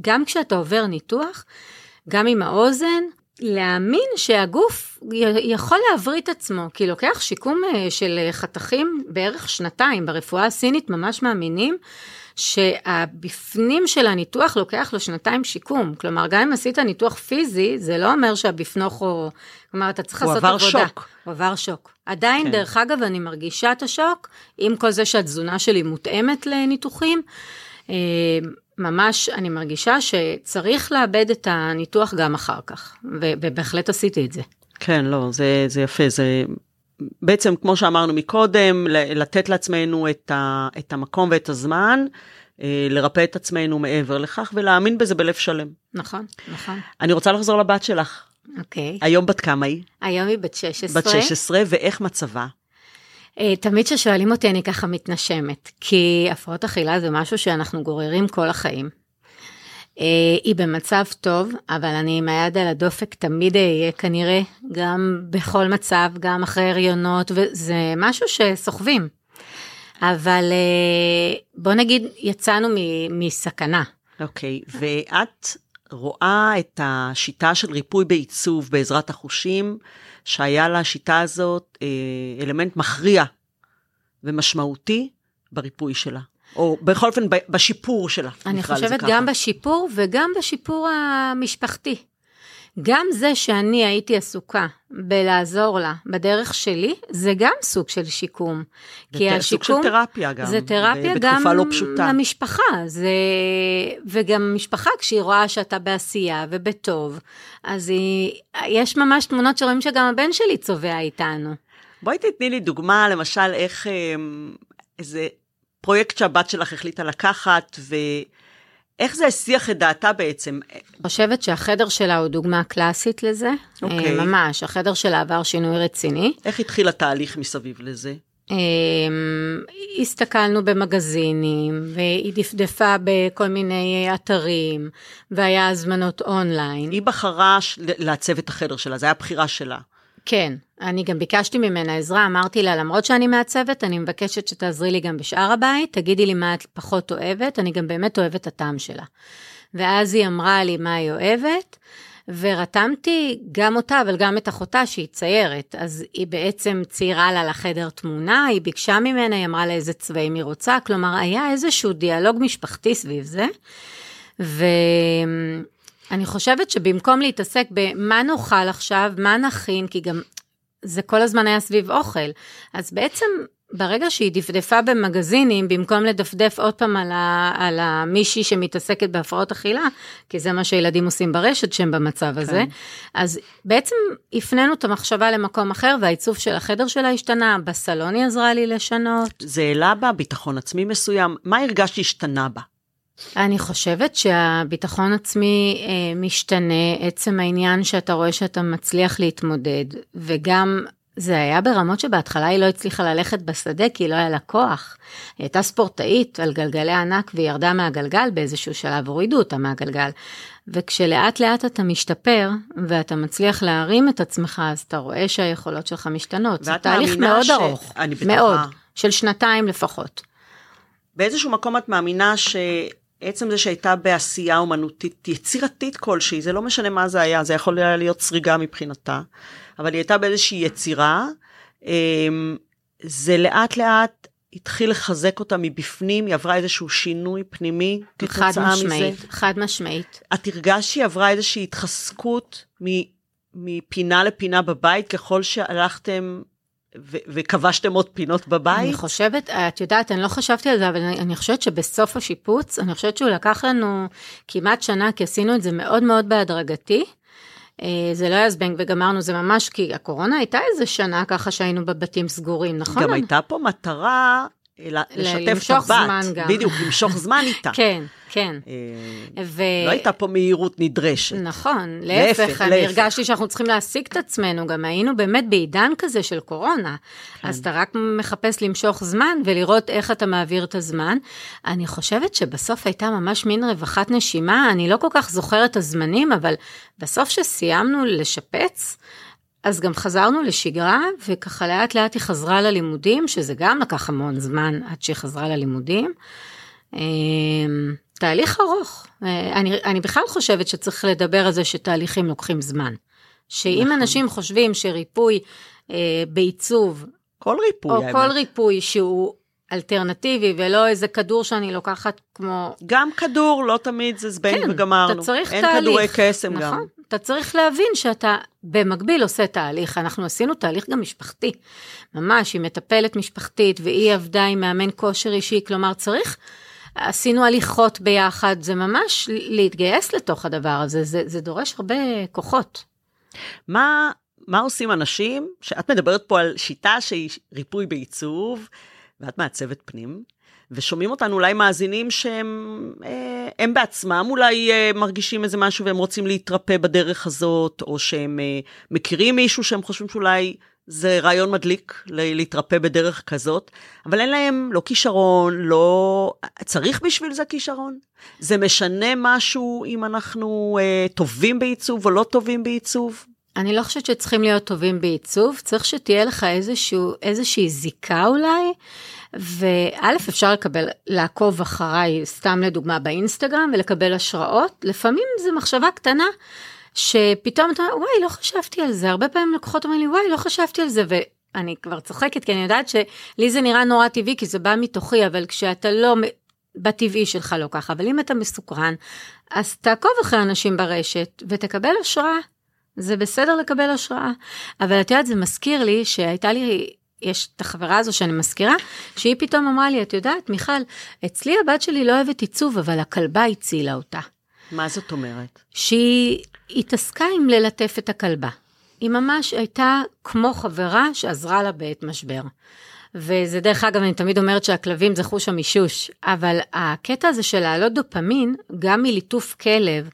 גם כשאתה עובר ניתוח, גם עם האוזן, להאמין שהגוף יכול להבריא את עצמו, כי לוקח שיקום אה, של אה, חתכים בערך שנתיים, ברפואה הסינית ממש מאמינים שהבפנים של הניתוח לוקח לו שנתיים שיקום. כלומר, גם אם עשית ניתוח פיזי, זה לא אומר שהבפנוך הוא... כלומר, אתה צריך הוא לעשות עבר עבודה. שוק. הוא עבר שוק. עדיין, כן. דרך אגב, אני מרגישה את השוק, עם כל זה שהתזונה שלי מותאמת לניתוחים. אה, ממש, אני מרגישה שצריך לאבד את הניתוח גם אחר כך, ובהחלט עשיתי את זה. כן, לא, זה, זה יפה, זה בעצם, כמו שאמרנו מקודם, לתת לעצמנו את, ה, את המקום ואת הזמן, אה, לרפא את עצמנו מעבר לכך, ולהאמין בזה בלב שלם. נכון, נכון. אני רוצה לחזור לבת שלך. אוקיי. היום בת כמה היא? היום היא בת 16. בת 16, ואיך מצבה? אה, תמיד כששואלים אותי אני ככה מתנשמת, כי הפרעות אכילה זה משהו שאנחנו גוררים כל החיים. אה, היא במצב טוב, אבל אני עם היד על הדופק תמיד אהיה כנראה, גם בכל מצב, גם אחרי הריונות, וזה משהו שסוחבים. אבל אה, בוא נגיד, יצאנו מסכנה. אוקיי, ואת רואה את השיטה של ריפוי בעיצוב בעזרת החושים, שהיה לשיטה הזאת אה, אלמנט מכריע ומשמעותי בריפוי שלה, או בכל אופן בשיפור שלה, אני חושבת ככה. גם בשיפור וגם בשיפור המשפחתי. גם זה שאני הייתי עסוקה בלעזור לה בדרך שלי, זה גם סוג של שיקום. כי ות- סוג של השיקום, תרפיה גם, זה תרפיה גם בתקופה לא פשוטה. למשפחה, זה... וגם משפחה כשהיא רואה שאתה בעשייה ובטוב, אז היא... יש ממש תמונות שרואים שגם הבן שלי צובע איתנו. בואי תתני לי דוגמה, למשל, איך אה, איזה פרויקט שהבת שלך החליטה לקחת, ואיך זה הסיח את דעתה בעצם. אני חושבת שהחדר שלה הוא דוגמה קלאסית לזה, אוקיי. אה, ממש, החדר שלה עבר שינוי רציני. איך התחיל התהליך מסביב לזה? אמ, הסתכלנו במגזינים, והיא דפדפה בכל מיני אתרים, והיה הזמנות אונליין. היא בחרה לעצב את החדר שלה, זו הייתה בחירה שלה. כן, אני גם ביקשתי ממנה עזרה, אמרתי לה, למרות שאני מעצבת, אני מבקשת שתעזרי לי גם בשאר הבית, תגידי לי מה את פחות אוהבת, אני גם באמת אוהבת את הטעם שלה. ואז היא אמרה לי מה היא אוהבת, ורתמתי גם אותה, אבל גם את אחותה שהיא ציירת. אז היא בעצם ציירה לה לחדר תמונה, היא ביקשה ממנה, היא אמרה לה איזה צבעים היא רוצה, כלומר, היה איזשהו דיאלוג משפחתי סביב זה. ואני חושבת שבמקום להתעסק במה נאכל עכשיו, מה נכין, כי גם זה כל הזמן היה סביב אוכל, אז בעצם ברגע שהיא דפדפה במגזינים, במקום לדפדף עוד פעם על, ה, על המישהי שמתעסקת בהפרעות אכילה, כי זה מה שילדים עושים ברשת שהם במצב הזה, כן. אז בעצם הפנינו את המחשבה למקום אחר, והעיצוב של החדר שלה השתנה, בסלון היא עזרה לי לשנות. זה העלה בה ביטחון עצמי מסוים, מה הרגשת שהשתנה בה? אני חושבת שהביטחון עצמי אה, משתנה, עצם העניין שאתה רואה שאתה מצליח להתמודד, וגם זה היה ברמות שבהתחלה היא לא הצליחה ללכת בשדה כי לא היה לה כוח. היא הייתה ספורטאית על גלגלי ענק והיא ירדה מהגלגל באיזשהו שלב, הורידו אותה מהגלגל. וכשלאט לאט אתה משתפר ואתה מצליח להרים את עצמך, אז אתה רואה שהיכולות שלך משתנות. זה תהליך מאוד ש- ארוך, אני בטוחה. מאוד, של שנתיים לפחות. באיזשהו מקום את מאמינה שעצם זה שהייתה בעשייה אומנותית יצירתית כלשהי, זה לא משנה מה זה היה, זה יכול היה להיות סריגה מבחינתה, אבל היא הייתה באיזושהי יצירה, אמ, זה לאט לאט התחיל לחזק אותה מבפנים, היא עברה איזשהו שינוי פנימי חד כתוצאה מזה. משמעית, חד משמעית. את הרגשת שהיא עברה איזושהי התחזקות מ- מפינה לפינה בבית, ככל שהלכתם ו- וכבשתם עוד פינות בבית? אני חושבת, את יודעת, אני לא חשבתי על זה, אבל אני, אני חושבת שבסוף השיפוץ, אני חושבת שהוא לקח לנו כמעט שנה, כי עשינו את זה מאוד מאוד בהדרגתי. אה, זה לא היה זבנג וגמרנו, זה ממש, כי הקורונה הייתה איזה שנה ככה שהיינו בבתים סגורים, נכון? גם הייתה פה מטרה, לשתף את למשוך הבת. זמן גם. בדיוק, למשוך זמן איתה. כן, כן. אה, ו... לא הייתה פה מהירות נדרשת. נכון, להפך, להפך, אני להפך. הרגשתי שאנחנו צריכים להעסיק את עצמנו, גם היינו באמת בעידן כזה של קורונה. כן. אז אתה רק מחפש למשוך זמן ולראות איך אתה מעביר את הזמן. אני חושבת שבסוף הייתה ממש מין רווחת נשימה, אני לא כל כך זוכרת את הזמנים, אבל בסוף שסיימנו לשפץ, אז גם חזרנו לשגרה, וככה לאט לאט היא חזרה ללימודים, שזה גם לקח המון זמן עד שהיא חזרה ללימודים. אמ, תהליך ארוך. אה, אני, אני בכלל חושבת שצריך לדבר על זה שתהליכים לוקחים זמן. שאם נכון. אנשים חושבים שריפוי אה, בעיצוב, כל ריפוי, או האמת. כל ריפוי שהוא אלטרנטיבי ולא איזה כדור שאני לוקחת כמו... גם כדור, לא תמיד זה זבנג וגמרנו. כן, אתה צריך אין תהליך. כדורי קסם נכון, גם. אתה צריך להבין שאתה במקביל עושה תהליך. אנחנו עשינו תהליך גם משפחתי. ממש, עם מטפלת משפחתית, והיא עבדה עם מאמן כושר אישי, כלומר צריך... עשינו הליכות ביחד, זה ממש להתגייס לתוך הדבר הזה, זה, זה דורש הרבה כוחות. מה, מה עושים אנשים, שאת מדברת פה על שיטה שהיא ריפוי בעיצוב, ואת מעצבת פנים, ושומעים אותנו אולי מאזינים שהם אה, בעצמם אולי אה, מרגישים איזה משהו והם רוצים להתרפא בדרך הזאת, או שהם אה, מכירים מישהו שהם חושבים שאולי זה רעיון מדליק להתרפא בדרך כזאת, אבל אין להם לא כישרון, לא... צריך בשביל זה כישרון? זה משנה משהו אם אנחנו אה, טובים בעיצוב או לא טובים בעיצוב? אני לא חושבת שצריכים להיות טובים בעיצוב, צריך שתהיה לך איזשהו, איזושהי זיקה אולי, וא', אפשר לקבל, לעקוב אחריי, סתם לדוגמה באינסטגרם, ולקבל השראות. לפעמים זו מחשבה קטנה, שפתאום אתה אומר, וואי, לא חשבתי על זה. הרבה פעמים לקוחות אומרים לי, וואי, לא חשבתי על זה, ואני כבר צוחקת, כי אני יודעת שלי זה נראה נורא טבעי, כי זה בא מתוכי, אבל כשאתה לא... בטבעי שלך לא ככה, אבל אם אתה מסוקרן, אז תעקוב אחרי אנשים ברשת ותקבל השראה. זה בסדר לקבל השראה. אבל את יודעת, זה מזכיר לי שהייתה לי, יש את החברה הזו שאני מזכירה, שהיא פתאום אמרה לי, את יודעת, מיכל, אצלי הבת שלי לא אוהבת עיצוב, אבל הכלבה הצילה אותה. מה זאת אומרת? שהיא התעסקה עם ללטף את הכלבה. היא ממש הייתה כמו חברה שעזרה לה בעת משבר. וזה דרך אגב, אני תמיד אומרת שהכלבים זה חוש המישוש, אבל הקטע הזה של להעלות דופמין, גם מליטוף כלב,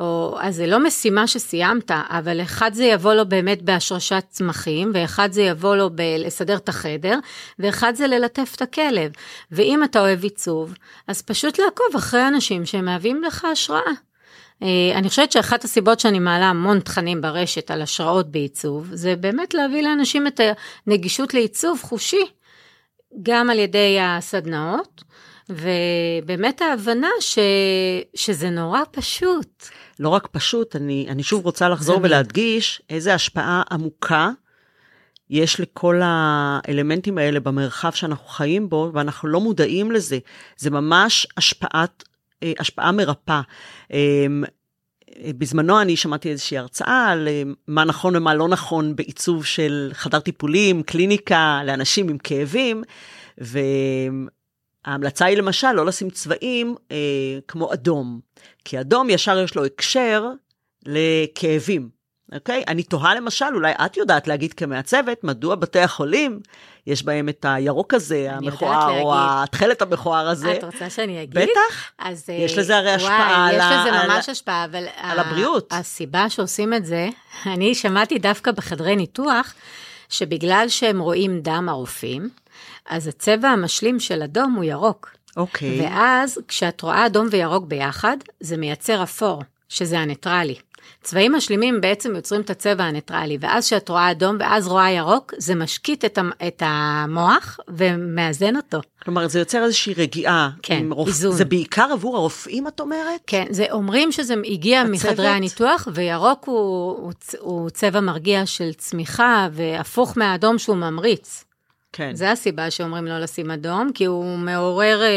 או, אז זה לא משימה שסיימת, אבל אחד זה יבוא לו באמת בהשרשת צמחים, ואחד זה יבוא לו בלסדר את החדר, ואחד זה ללטף את הכלב. ואם אתה אוהב עיצוב, אז פשוט לעקוב אחרי אנשים שמהווים לך השראה. אה, אני חושבת שאחת הסיבות שאני מעלה המון תכנים ברשת על השראות בעיצוב, זה באמת להביא לאנשים את הנגישות לעיצוב חושי, גם על ידי הסדנאות, ובאמת ההבנה ש... שזה נורא פשוט. לא רק פשוט, אני, אני שוב רוצה לחזור. ולהדגיש איזה השפעה עמוקה יש לכל האלמנטים האלה במרחב שאנחנו חיים בו, ואנחנו לא מודעים לזה. זה ממש השפעת, השפעה מרפאה. אמ, בזמנו אני שמעתי איזושהי הרצאה על אה, מה נכון ומה לא נכון בעיצוב של חדר טיפולים, קליניקה לאנשים עם כאבים, וההמלצה היא למשל לא לשים צבעים אה, כמו אדום, כי אדום ישר יש לו הקשר לכאבים. אוקיי? אני תוהה למשל, אולי את יודעת להגיד כמעצבת, מדוע בתי החולים, יש בהם את הירוק הזה, המכוער, או. התכלת המכוער הזה. את רוצה שאני אגיד? בטח. אז יש אה, לזה הרי השפעה וואי, על יש לזה על ממש ה- השפעה, אבל... על הבריאות. הסיבה שעושים את זה, אני שמעתי דווקא בחדרי ניתוח, שבגלל שהם רואים דם הרופאים, אז הצבע המשלים של אדום הוא ירוק. אוקיי. ואז כשאת רואה אדום וירוק ביחד, זה מייצר אפור, שזה הניטרלי. צבעים משלימים בעצם יוצרים את הצבע הניטרלי, ואז כשאת רואה אדום ואז רואה ירוק, זה משקיט את, המ- את המוח ומאזן אותו. כלומר, זה יוצר איזושהי רגיעה. כן, רופ... איזון. זה בעיקר עבור הרופאים, את אומרת? כן, זה אומרים שזה הרגיע הצוות? מחדרי הניתוח, וירוק הוא, הוא, הוא צבע מרגיע של צמיחה, והפוך מהאדום שהוא ממריץ. כן. זה הסיבה שאומרים לא לשים אדום, כי הוא מעורר... אה,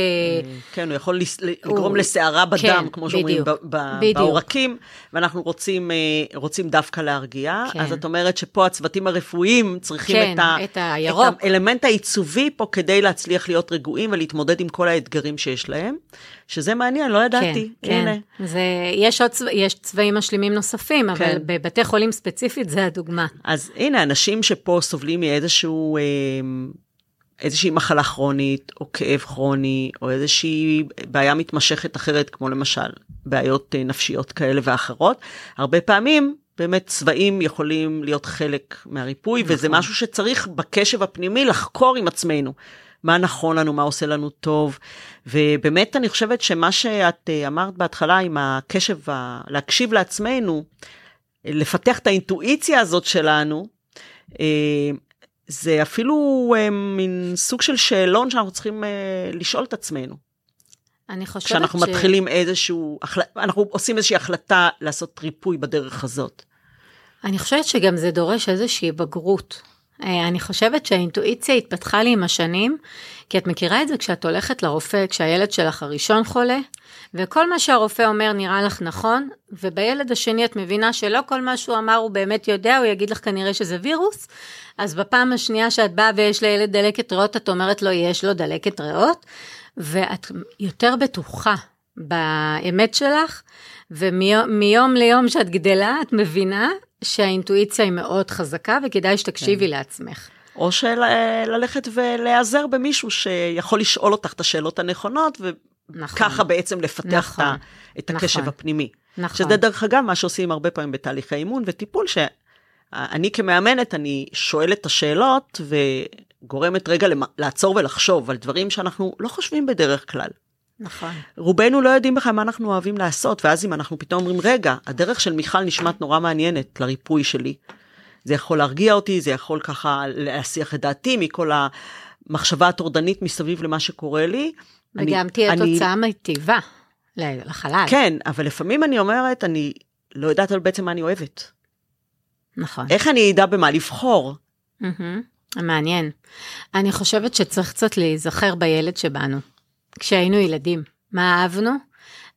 כן, הוא יכול לס- הוא- לגרום לסערה בדם, כן, כמו שאומרים, בדיוק, ב- ב- בדיוק. בעורקים, ואנחנו רוצים, אה, רוצים דווקא להרגיע. כן. אז את אומרת שפה הצוותים הרפואיים צריכים כן, את, ה- את הירוק. את האלמנט העיצובי פה כדי להצליח להיות רגועים ולהתמודד עם כל האתגרים שיש להם, שזה מעניין, לא ידעתי. כן, הנה. כן. זה, יש, עוד, יש צבעים משלימים נוספים, אבל כן. בבתי חולים ספציפית זה הדוגמה. אז הנה, אנשים שפה סובלים מאיזשהו אה, איזושהי מחלה כרונית, או כאב כרוני, או איזושהי בעיה מתמשכת אחרת, כמו למשל בעיות אה, נפשיות כאלה ואחרות, הרבה פעמים באמת צבעים יכולים להיות חלק מהריפוי, נכון. וזה משהו שצריך בקשב הפנימי לחקור עם עצמנו. מה נכון לנו, מה עושה לנו טוב. ובאמת אני חושבת שמה שאת אה, אמרת בהתחלה עם הקשב, להקשיב לעצמנו, לפתח את האינטואיציה הזאת שלנו, אה, זה אפילו אה, מין סוג של שאלון שאנחנו צריכים לשאול את עצמנו. אני חושבת כשאנחנו ש... מתחילים איזשהו, אנחנו עושים איזושהי החלטה לעשות ריפוי בדרך הזאת. אני חושבת שגם זה דורש איזושהי בגרות. אה, אני חושבת שהאינטואיציה התפתחה לי עם השנים, כי את מכירה את זה כשאת הולכת לרופא, כשהילד שלך הראשון חולה, וכל מה שהרופא אומר נראה לך נכון, ובילד השני את מבינה שלא כל מה שהוא אמר הוא באמת יודע, הוא יגיד לך כנראה שזה וירוס, אז בפעם השנייה שאת באה ויש לילד דלקת ריאות, את אומרת לו יש לו דלקת ריאות, ואת יותר בטוחה באמת שלך, ומיום ליום שאת גדלה, את מבינה שהאינטואיציה היא מאוד חזקה וכדאי שתקשיבי כן. לעצמך. או שללכת ולהיעזר במישהו שיכול לשאול אותך את השאלות הנכונות, וככה נכון. בעצם לפתח נכון. את הקשב נכון. הפנימי. נכון. שזה דרך אגב מה שעושים הרבה פעמים בתהליכי אימון וטיפול, שאני כמאמנת, אני שואלת את השאלות וגורמת רגע לעצור ולחשוב על דברים שאנחנו לא חושבים בדרך כלל. נכון. רובנו לא יודעים בכלל מה אנחנו אוהבים לעשות, ואז אם אנחנו פתאום אומרים, רגע, הדרך של מיכל נשמעת נורא מעניינת לריפוי שלי. זה יכול להרגיע אותי, זה יכול ככה להסיח את דעתי מכל המחשבה הטורדנית מסביב למה שקורה לי. וגם תהיה אני... תוצאה מיטיבה לחלל. כן, אבל לפעמים אני אומרת, אני לא יודעת על בעצם מה אני אוהבת. נכון. איך אני אדע במה לבחור? Mm-hmm. מעניין. אני חושבת שצריך קצת להיזכר בילד שבנו. כשהיינו ילדים. מה אהבנו?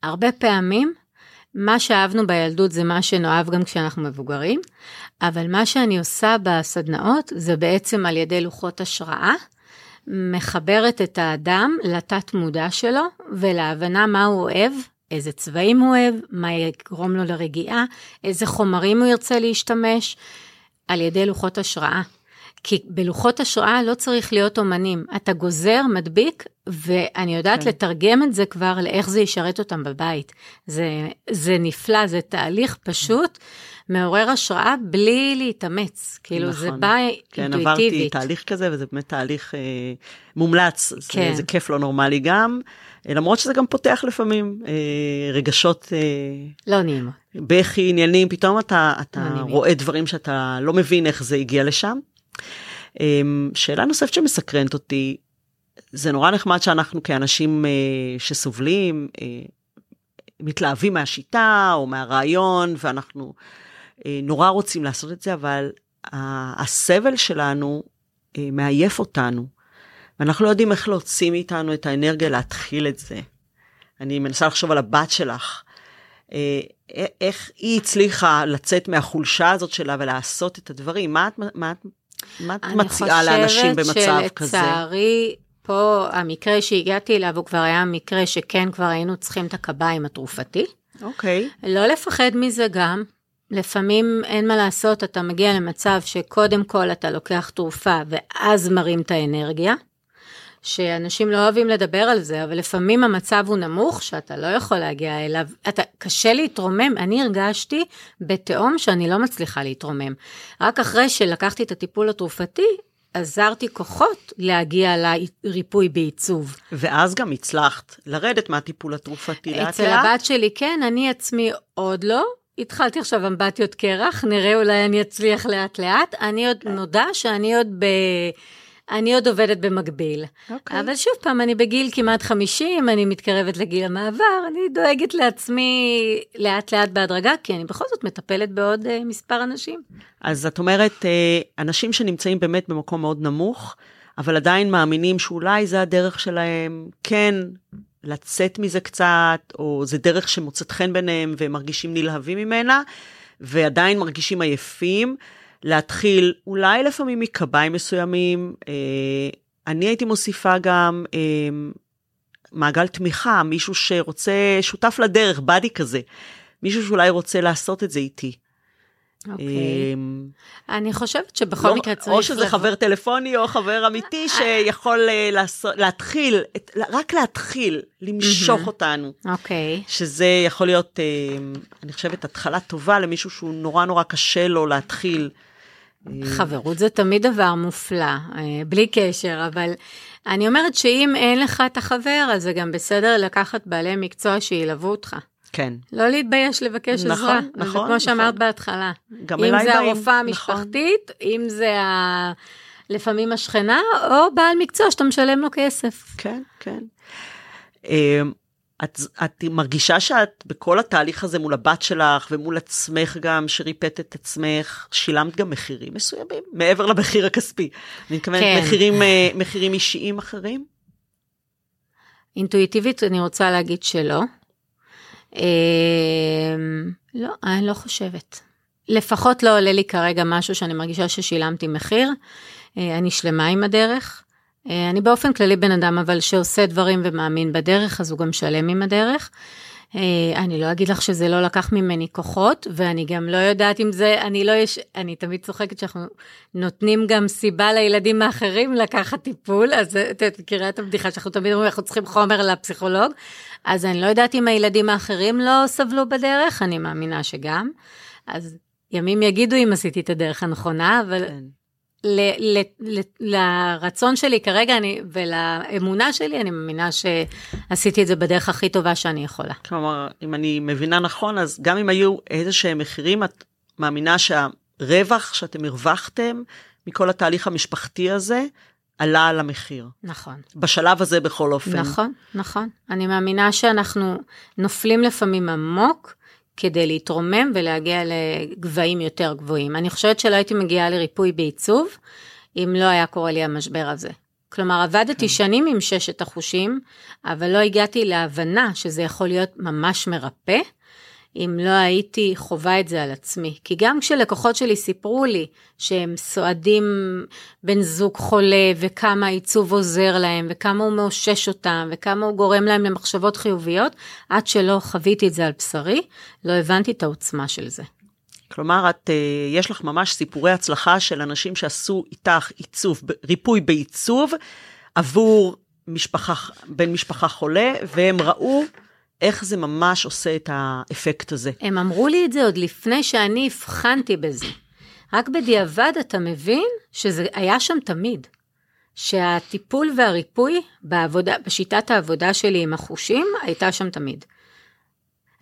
הרבה פעמים מה שאהבנו בילדות זה מה שנאהב גם כשאנחנו מבוגרים, אבל מה שאני עושה בסדנאות זה בעצם על ידי לוחות השראה, מחברת את האדם לתת מודע שלו ולהבנה מה הוא אוהב, איזה צבעים הוא אוהב, מה יגרום לו לרגיעה, איזה חומרים הוא ירצה להשתמש, על ידי לוחות השראה. כי בלוחות השראה לא צריך להיות אומנים, אתה גוזר, מדביק, ואני יודעת כן. לתרגם את זה כבר לאיך זה ישרת אותם בבית. זה, זה נפלא, זה תהליך פשוט. מעורר השראה בלי להתאמץ, כאילו נכון. זה בא כן, אינטואיטיבית. כן, עברתי תהליך כזה וזה באמת תהליך אה, מומלץ, כן. זה, זה כיף לא נורמלי גם, אה, למרות שזה גם פותח לפעמים אה, רגשות... אה, לא נעימות. בכי, עניינים, פתאום אתה, אתה לא רואה דברים שאתה לא מבין איך זה הגיע לשם. אמ, שאלה נוספת שמסקרנת אותי, זה נורא נחמד שאנחנו כאנשים אה, שסובלים, אה, מתלהבים מהשיטה או מהרעיון, ואנחנו אה, נורא רוצים לעשות את זה, אבל הסבל שלנו מעייף אותנו, ואנחנו לא יודעים איך להוציא מאיתנו את האנרגיה להתחיל את זה. אני מנסה לחשוב על הבת שלך. איך היא הצליחה לצאת מהחולשה הזאת שלה ולעשות את הדברים? מה את, מה את מה את מציעה לאנשים במצב כזה? אני חושבת שלצערי, פה המקרה שהגעתי אליו הוא כבר היה מקרה שכן כבר היינו צריכים את הקביים התרופתי. אוקיי. Okay. לא לפחד מזה גם. לפעמים אין מה לעשות, אתה מגיע למצב שקודם כל אתה לוקח תרופה ואז מרים את האנרגיה. שאנשים לא אוהבים לדבר על זה, אבל לפעמים המצב הוא נמוך, שאתה לא יכול להגיע אליו. אתה, קשה להתרומם, אני הרגשתי בתהום שאני לא מצליחה להתרומם. רק אחרי שלקחתי את הטיפול התרופתי, עזרתי כוחות להגיע לריפוי בעיצוב. ואז גם הצלחת לרדת מהטיפול התרופתי לאט לאט? אצל הבת שלי כן, אני עצמי עוד לא. התחלתי עכשיו אמבטיות קרח, נראה אולי אני אצליח לאט לאט. אני עוד נודע שאני עוד ב... אני עוד עובדת במקביל. Okay. אוקיי. אבל שוב פעם, אני בגיל כמעט 50, אני מתקרבת לגיל המעבר, אני דואגת לעצמי לאט לאט בהדרגה, כי אני בכל זאת מטפלת בעוד uh, מספר אנשים. אז את אומרת, uh, אנשים שנמצאים באמת במקום מאוד נמוך, אבל עדיין מאמינים שאולי זה הדרך שלהם, כן, לצאת מזה קצת, או זה דרך שמוצאת חן ביניהם והם מרגישים נלהבים ממנה, ועדיין מרגישים עייפים. להתחיל אולי לפעמים מקביים מסוימים. אה, אני הייתי מוסיפה גם אה, מעגל תמיכה, מישהו שרוצה, שותף לדרך, באדי כזה. מישהו שאולי רוצה לעשות את זה איתי. אוקיי. אמ, אני חושבת שבכל לא- מקרה צריך... או שזה לבוא- חבר טלפוני או חבר אמיתי שיכול אה, לעשות- להתחיל, את- רק להתחיל, למשוך אותנו. אוקיי. שזה יכול להיות, אני חושבת, התחלה טובה למישהו שהוא נורא נורא קשה לו להתחיל. חברות זה תמיד דבר מופלא, אה, בלי קשר, אבל אני אומרת שאם אין לך את החבר, אז זה גם בסדר לקחת בעלי מקצוע שילוו אותך. כן. לא להתבייש לבקש נכון, עזרה. נכון, זה כמו נכון. שאמרת בהתחלה. גם אם אליי זה באים, הרופאה נכון. המשפחתית, אם זה ה... לפעמים השכנה, או בעל מקצוע שאתה משלם לו כסף. כן, כן. אה, את, את מרגישה שאת בכל התהליך הזה מול הבת שלך ומול עצמך גם, שריפאת את עצמך, שילמת גם מחירים מסוימים, מעבר למחיר הכספי. אני מתכוונת כן. מחירים, אה, מחירים אישיים אחרים? אינטואיטיבית אני רוצה להגיד שלא. אמ, לא, אני לא חושבת. לפחות לא עולה לי כרגע משהו שאני מרגישה ששילמתי מחיר. אה, אני שלמה עם הדרך. אה, אני באופן כללי בן אדם, אבל שעושה דברים ומאמין בדרך, אז הוא גם שלם עם הדרך. אה, אני לא אגיד לך שזה לא לקח ממני כוחות, ואני גם לא יודעת אם זה, אני לא יש, אני תמיד צוחקת שאנחנו נותנים גם סיבה לילדים האחרים לקחת טיפול, אז את מכירה את הבדיחה שאנחנו תמיד אומרים, אנחנו צריכים חומר לפסיכולוג, אז אני לא יודעת אם הילדים האחרים לא סבלו בדרך, אני מאמינה שגם. אז ימים יגידו אם עשיתי את הדרך הנכונה, אבל כן. ל- ל- ל- לרצון שלי כרגע אני, ולאמונה שלי, אני מאמינה שעשיתי את זה בדרך הכי טובה שאני יכולה. כלומר, אם אני מבינה נכון, אז גם אם היו איזה שהם מחירים, את מאמינה שהרווח שאתם הרווחתם מכל התהליך המשפחתי הזה, עלה על המחיר. נכון. בשלב הזה בכל אופן. נכון, נכון. אני מאמינה שאנחנו נופלים לפעמים עמוק כדי להתרומם ולהגיע לגבהים יותר גבוהים. אני חושבת שלא הייתי מגיעה לריפוי בעיצוב, אם לא היה קורה לי המשבר הזה. כלומר, עבדתי שנים עם ששת החושים, אבל לא הגעתי להבנה שזה יכול להיות ממש מרפא, אם לא הייתי חווה את זה על עצמי. כי גם כשלקוחות שלי סיפרו לי שהם סועדים בן זוג חולה, וכמה העיצוב עוזר להם, וכמה הוא מאושש אותם, וכמה הוא גורם להם למחשבות חיוביות, עד שלא חוויתי את זה על בשרי, לא הבנתי את העוצמה של זה. כלומר, את, אה, יש לך ממש סיפורי הצלחה של אנשים שעשו איתך עיצוב, ריפוי בעיצוב, עבור משפחה, בן משפחה חולה, והם ראו איך זה ממש עושה את האפקט הזה. הם אמרו לי את זה עוד לפני שאני הבחנתי בזה. רק בדיעבד אתה מבין שזה היה שם תמיד. שהטיפול והריפוי בעבודה, בשיטת העבודה שלי עם החושים, הייתה שם תמיד.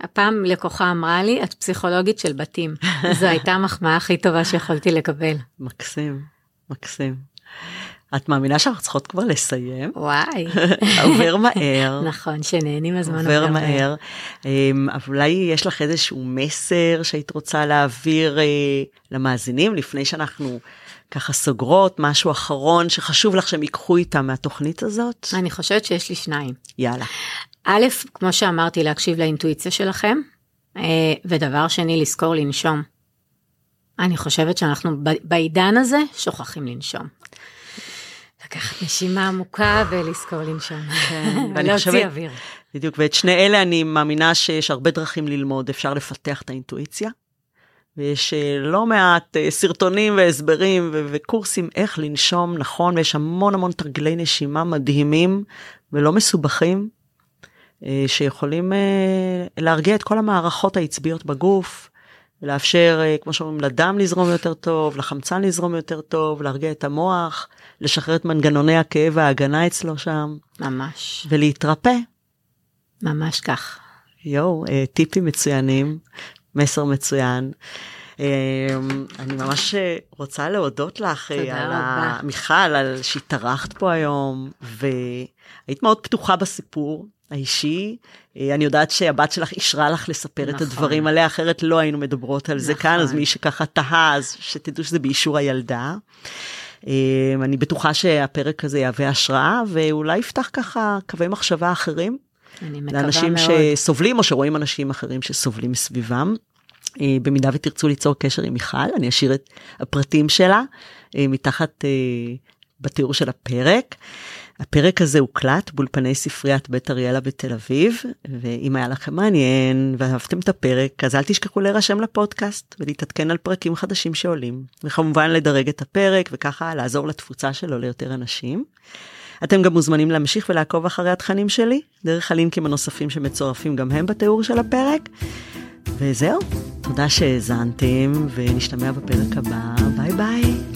הפעם לקוחה אמרה לי, את פסיכולוגית של בתים. זו הייתה המחמאה הכי טובה שיכולתי לקבל. מקסים, מקסים. את מאמינה שאנחנו צריכות כבר לסיים? וואי. עובר מהר. נכון, שנהנים הזמן עובר מהר. אמ, אבל אולי יש לך איזשהו מסר שהיית רוצה להעביר אה, למאזינים לפני שאנחנו ככה סוגרות, משהו אחרון שחשוב לך שהם ייקחו איתם מהתוכנית הזאת? אני חושבת שיש לי שניים. יאללה. א', כמו שאמרתי, להקשיב לאינטואיציה שלכם, אה, ודבר שני, לזכור לנשום. אני חושבת שאנחנו בעידן הזה שוכחים לנשום. לקחת נשימה עמוקה ולזכור לנשום. ואני להוציא חושבת- אוויר. בדיוק, ואת שני אלה אני מאמינה שיש הרבה דרכים ללמוד, אפשר לפתח את האינטואיציה, ויש אה, לא מעט אה, סרטונים והסברים ו- וקורסים איך לנשום נכון, ויש המון המון תרגילי נשימה מדהימים ולא מסובכים, אה, שיכולים להרגיע את כל המערכות העצביות בגוף, ולאפשר, אה, כמו שאומרים, לדם לזרום יותר טוב, לחמצן לזרום יותר טוב, להרגיע את המוח, לשחרר את מנגנוני הכאב וההגנה אצלו שם, ממש, ולהתרפא. ממש כך. יואו, אה, טיפים מצוינים, מסר מצוין. אה, אני ממש רוצה להודות לך, תודה על רבה. מיכל, על שהתארחת פה היום, והיית מאוד פתוחה בסיפור האישי. אה, אני יודעת שהבת שלך אישרה לך לספר את נכון. הדברים עליה, אחרת לא היינו מדברות על זה נכון. כאן, אז מי שככה תהה, אז שתדעו שזה באישור הילדה. אה, אני בטוחה שהפרק הזה יהווה השראה, ואולי יפתח ככה קווי מחשבה אחרים. אני מקווה לאנשים מאוד. שסובלים או שרואים אנשים אחרים שסובלים מסביבם. אה, במידה ותרצו ליצור קשר עם מיכל, אני אשאיר את הפרטים שלה מתחת בתיאור של הפרק. הפרק הזה הוקלט באולפני ספריית בית אריאלה בתל אביב, ואם היה לכם מעניין ואהבתם את הפרק, אז אל תשכחו להירשם לפודקאסט ולהתעדכן על פרקים חדשים שעולים, וכמובן לדרג את הפרק וככה לעזור לתפוצה שלו ליותר אנשים. אתם גם מוזמנים להמשיך ולעקוב אחרי התכנים שלי, דרך הלינקים הנוספים שמצורפים גם הם בתיאור של הפרק. וזהו, תודה שהאזנתם, ונשתמע בפרק הבא, ביי ביי.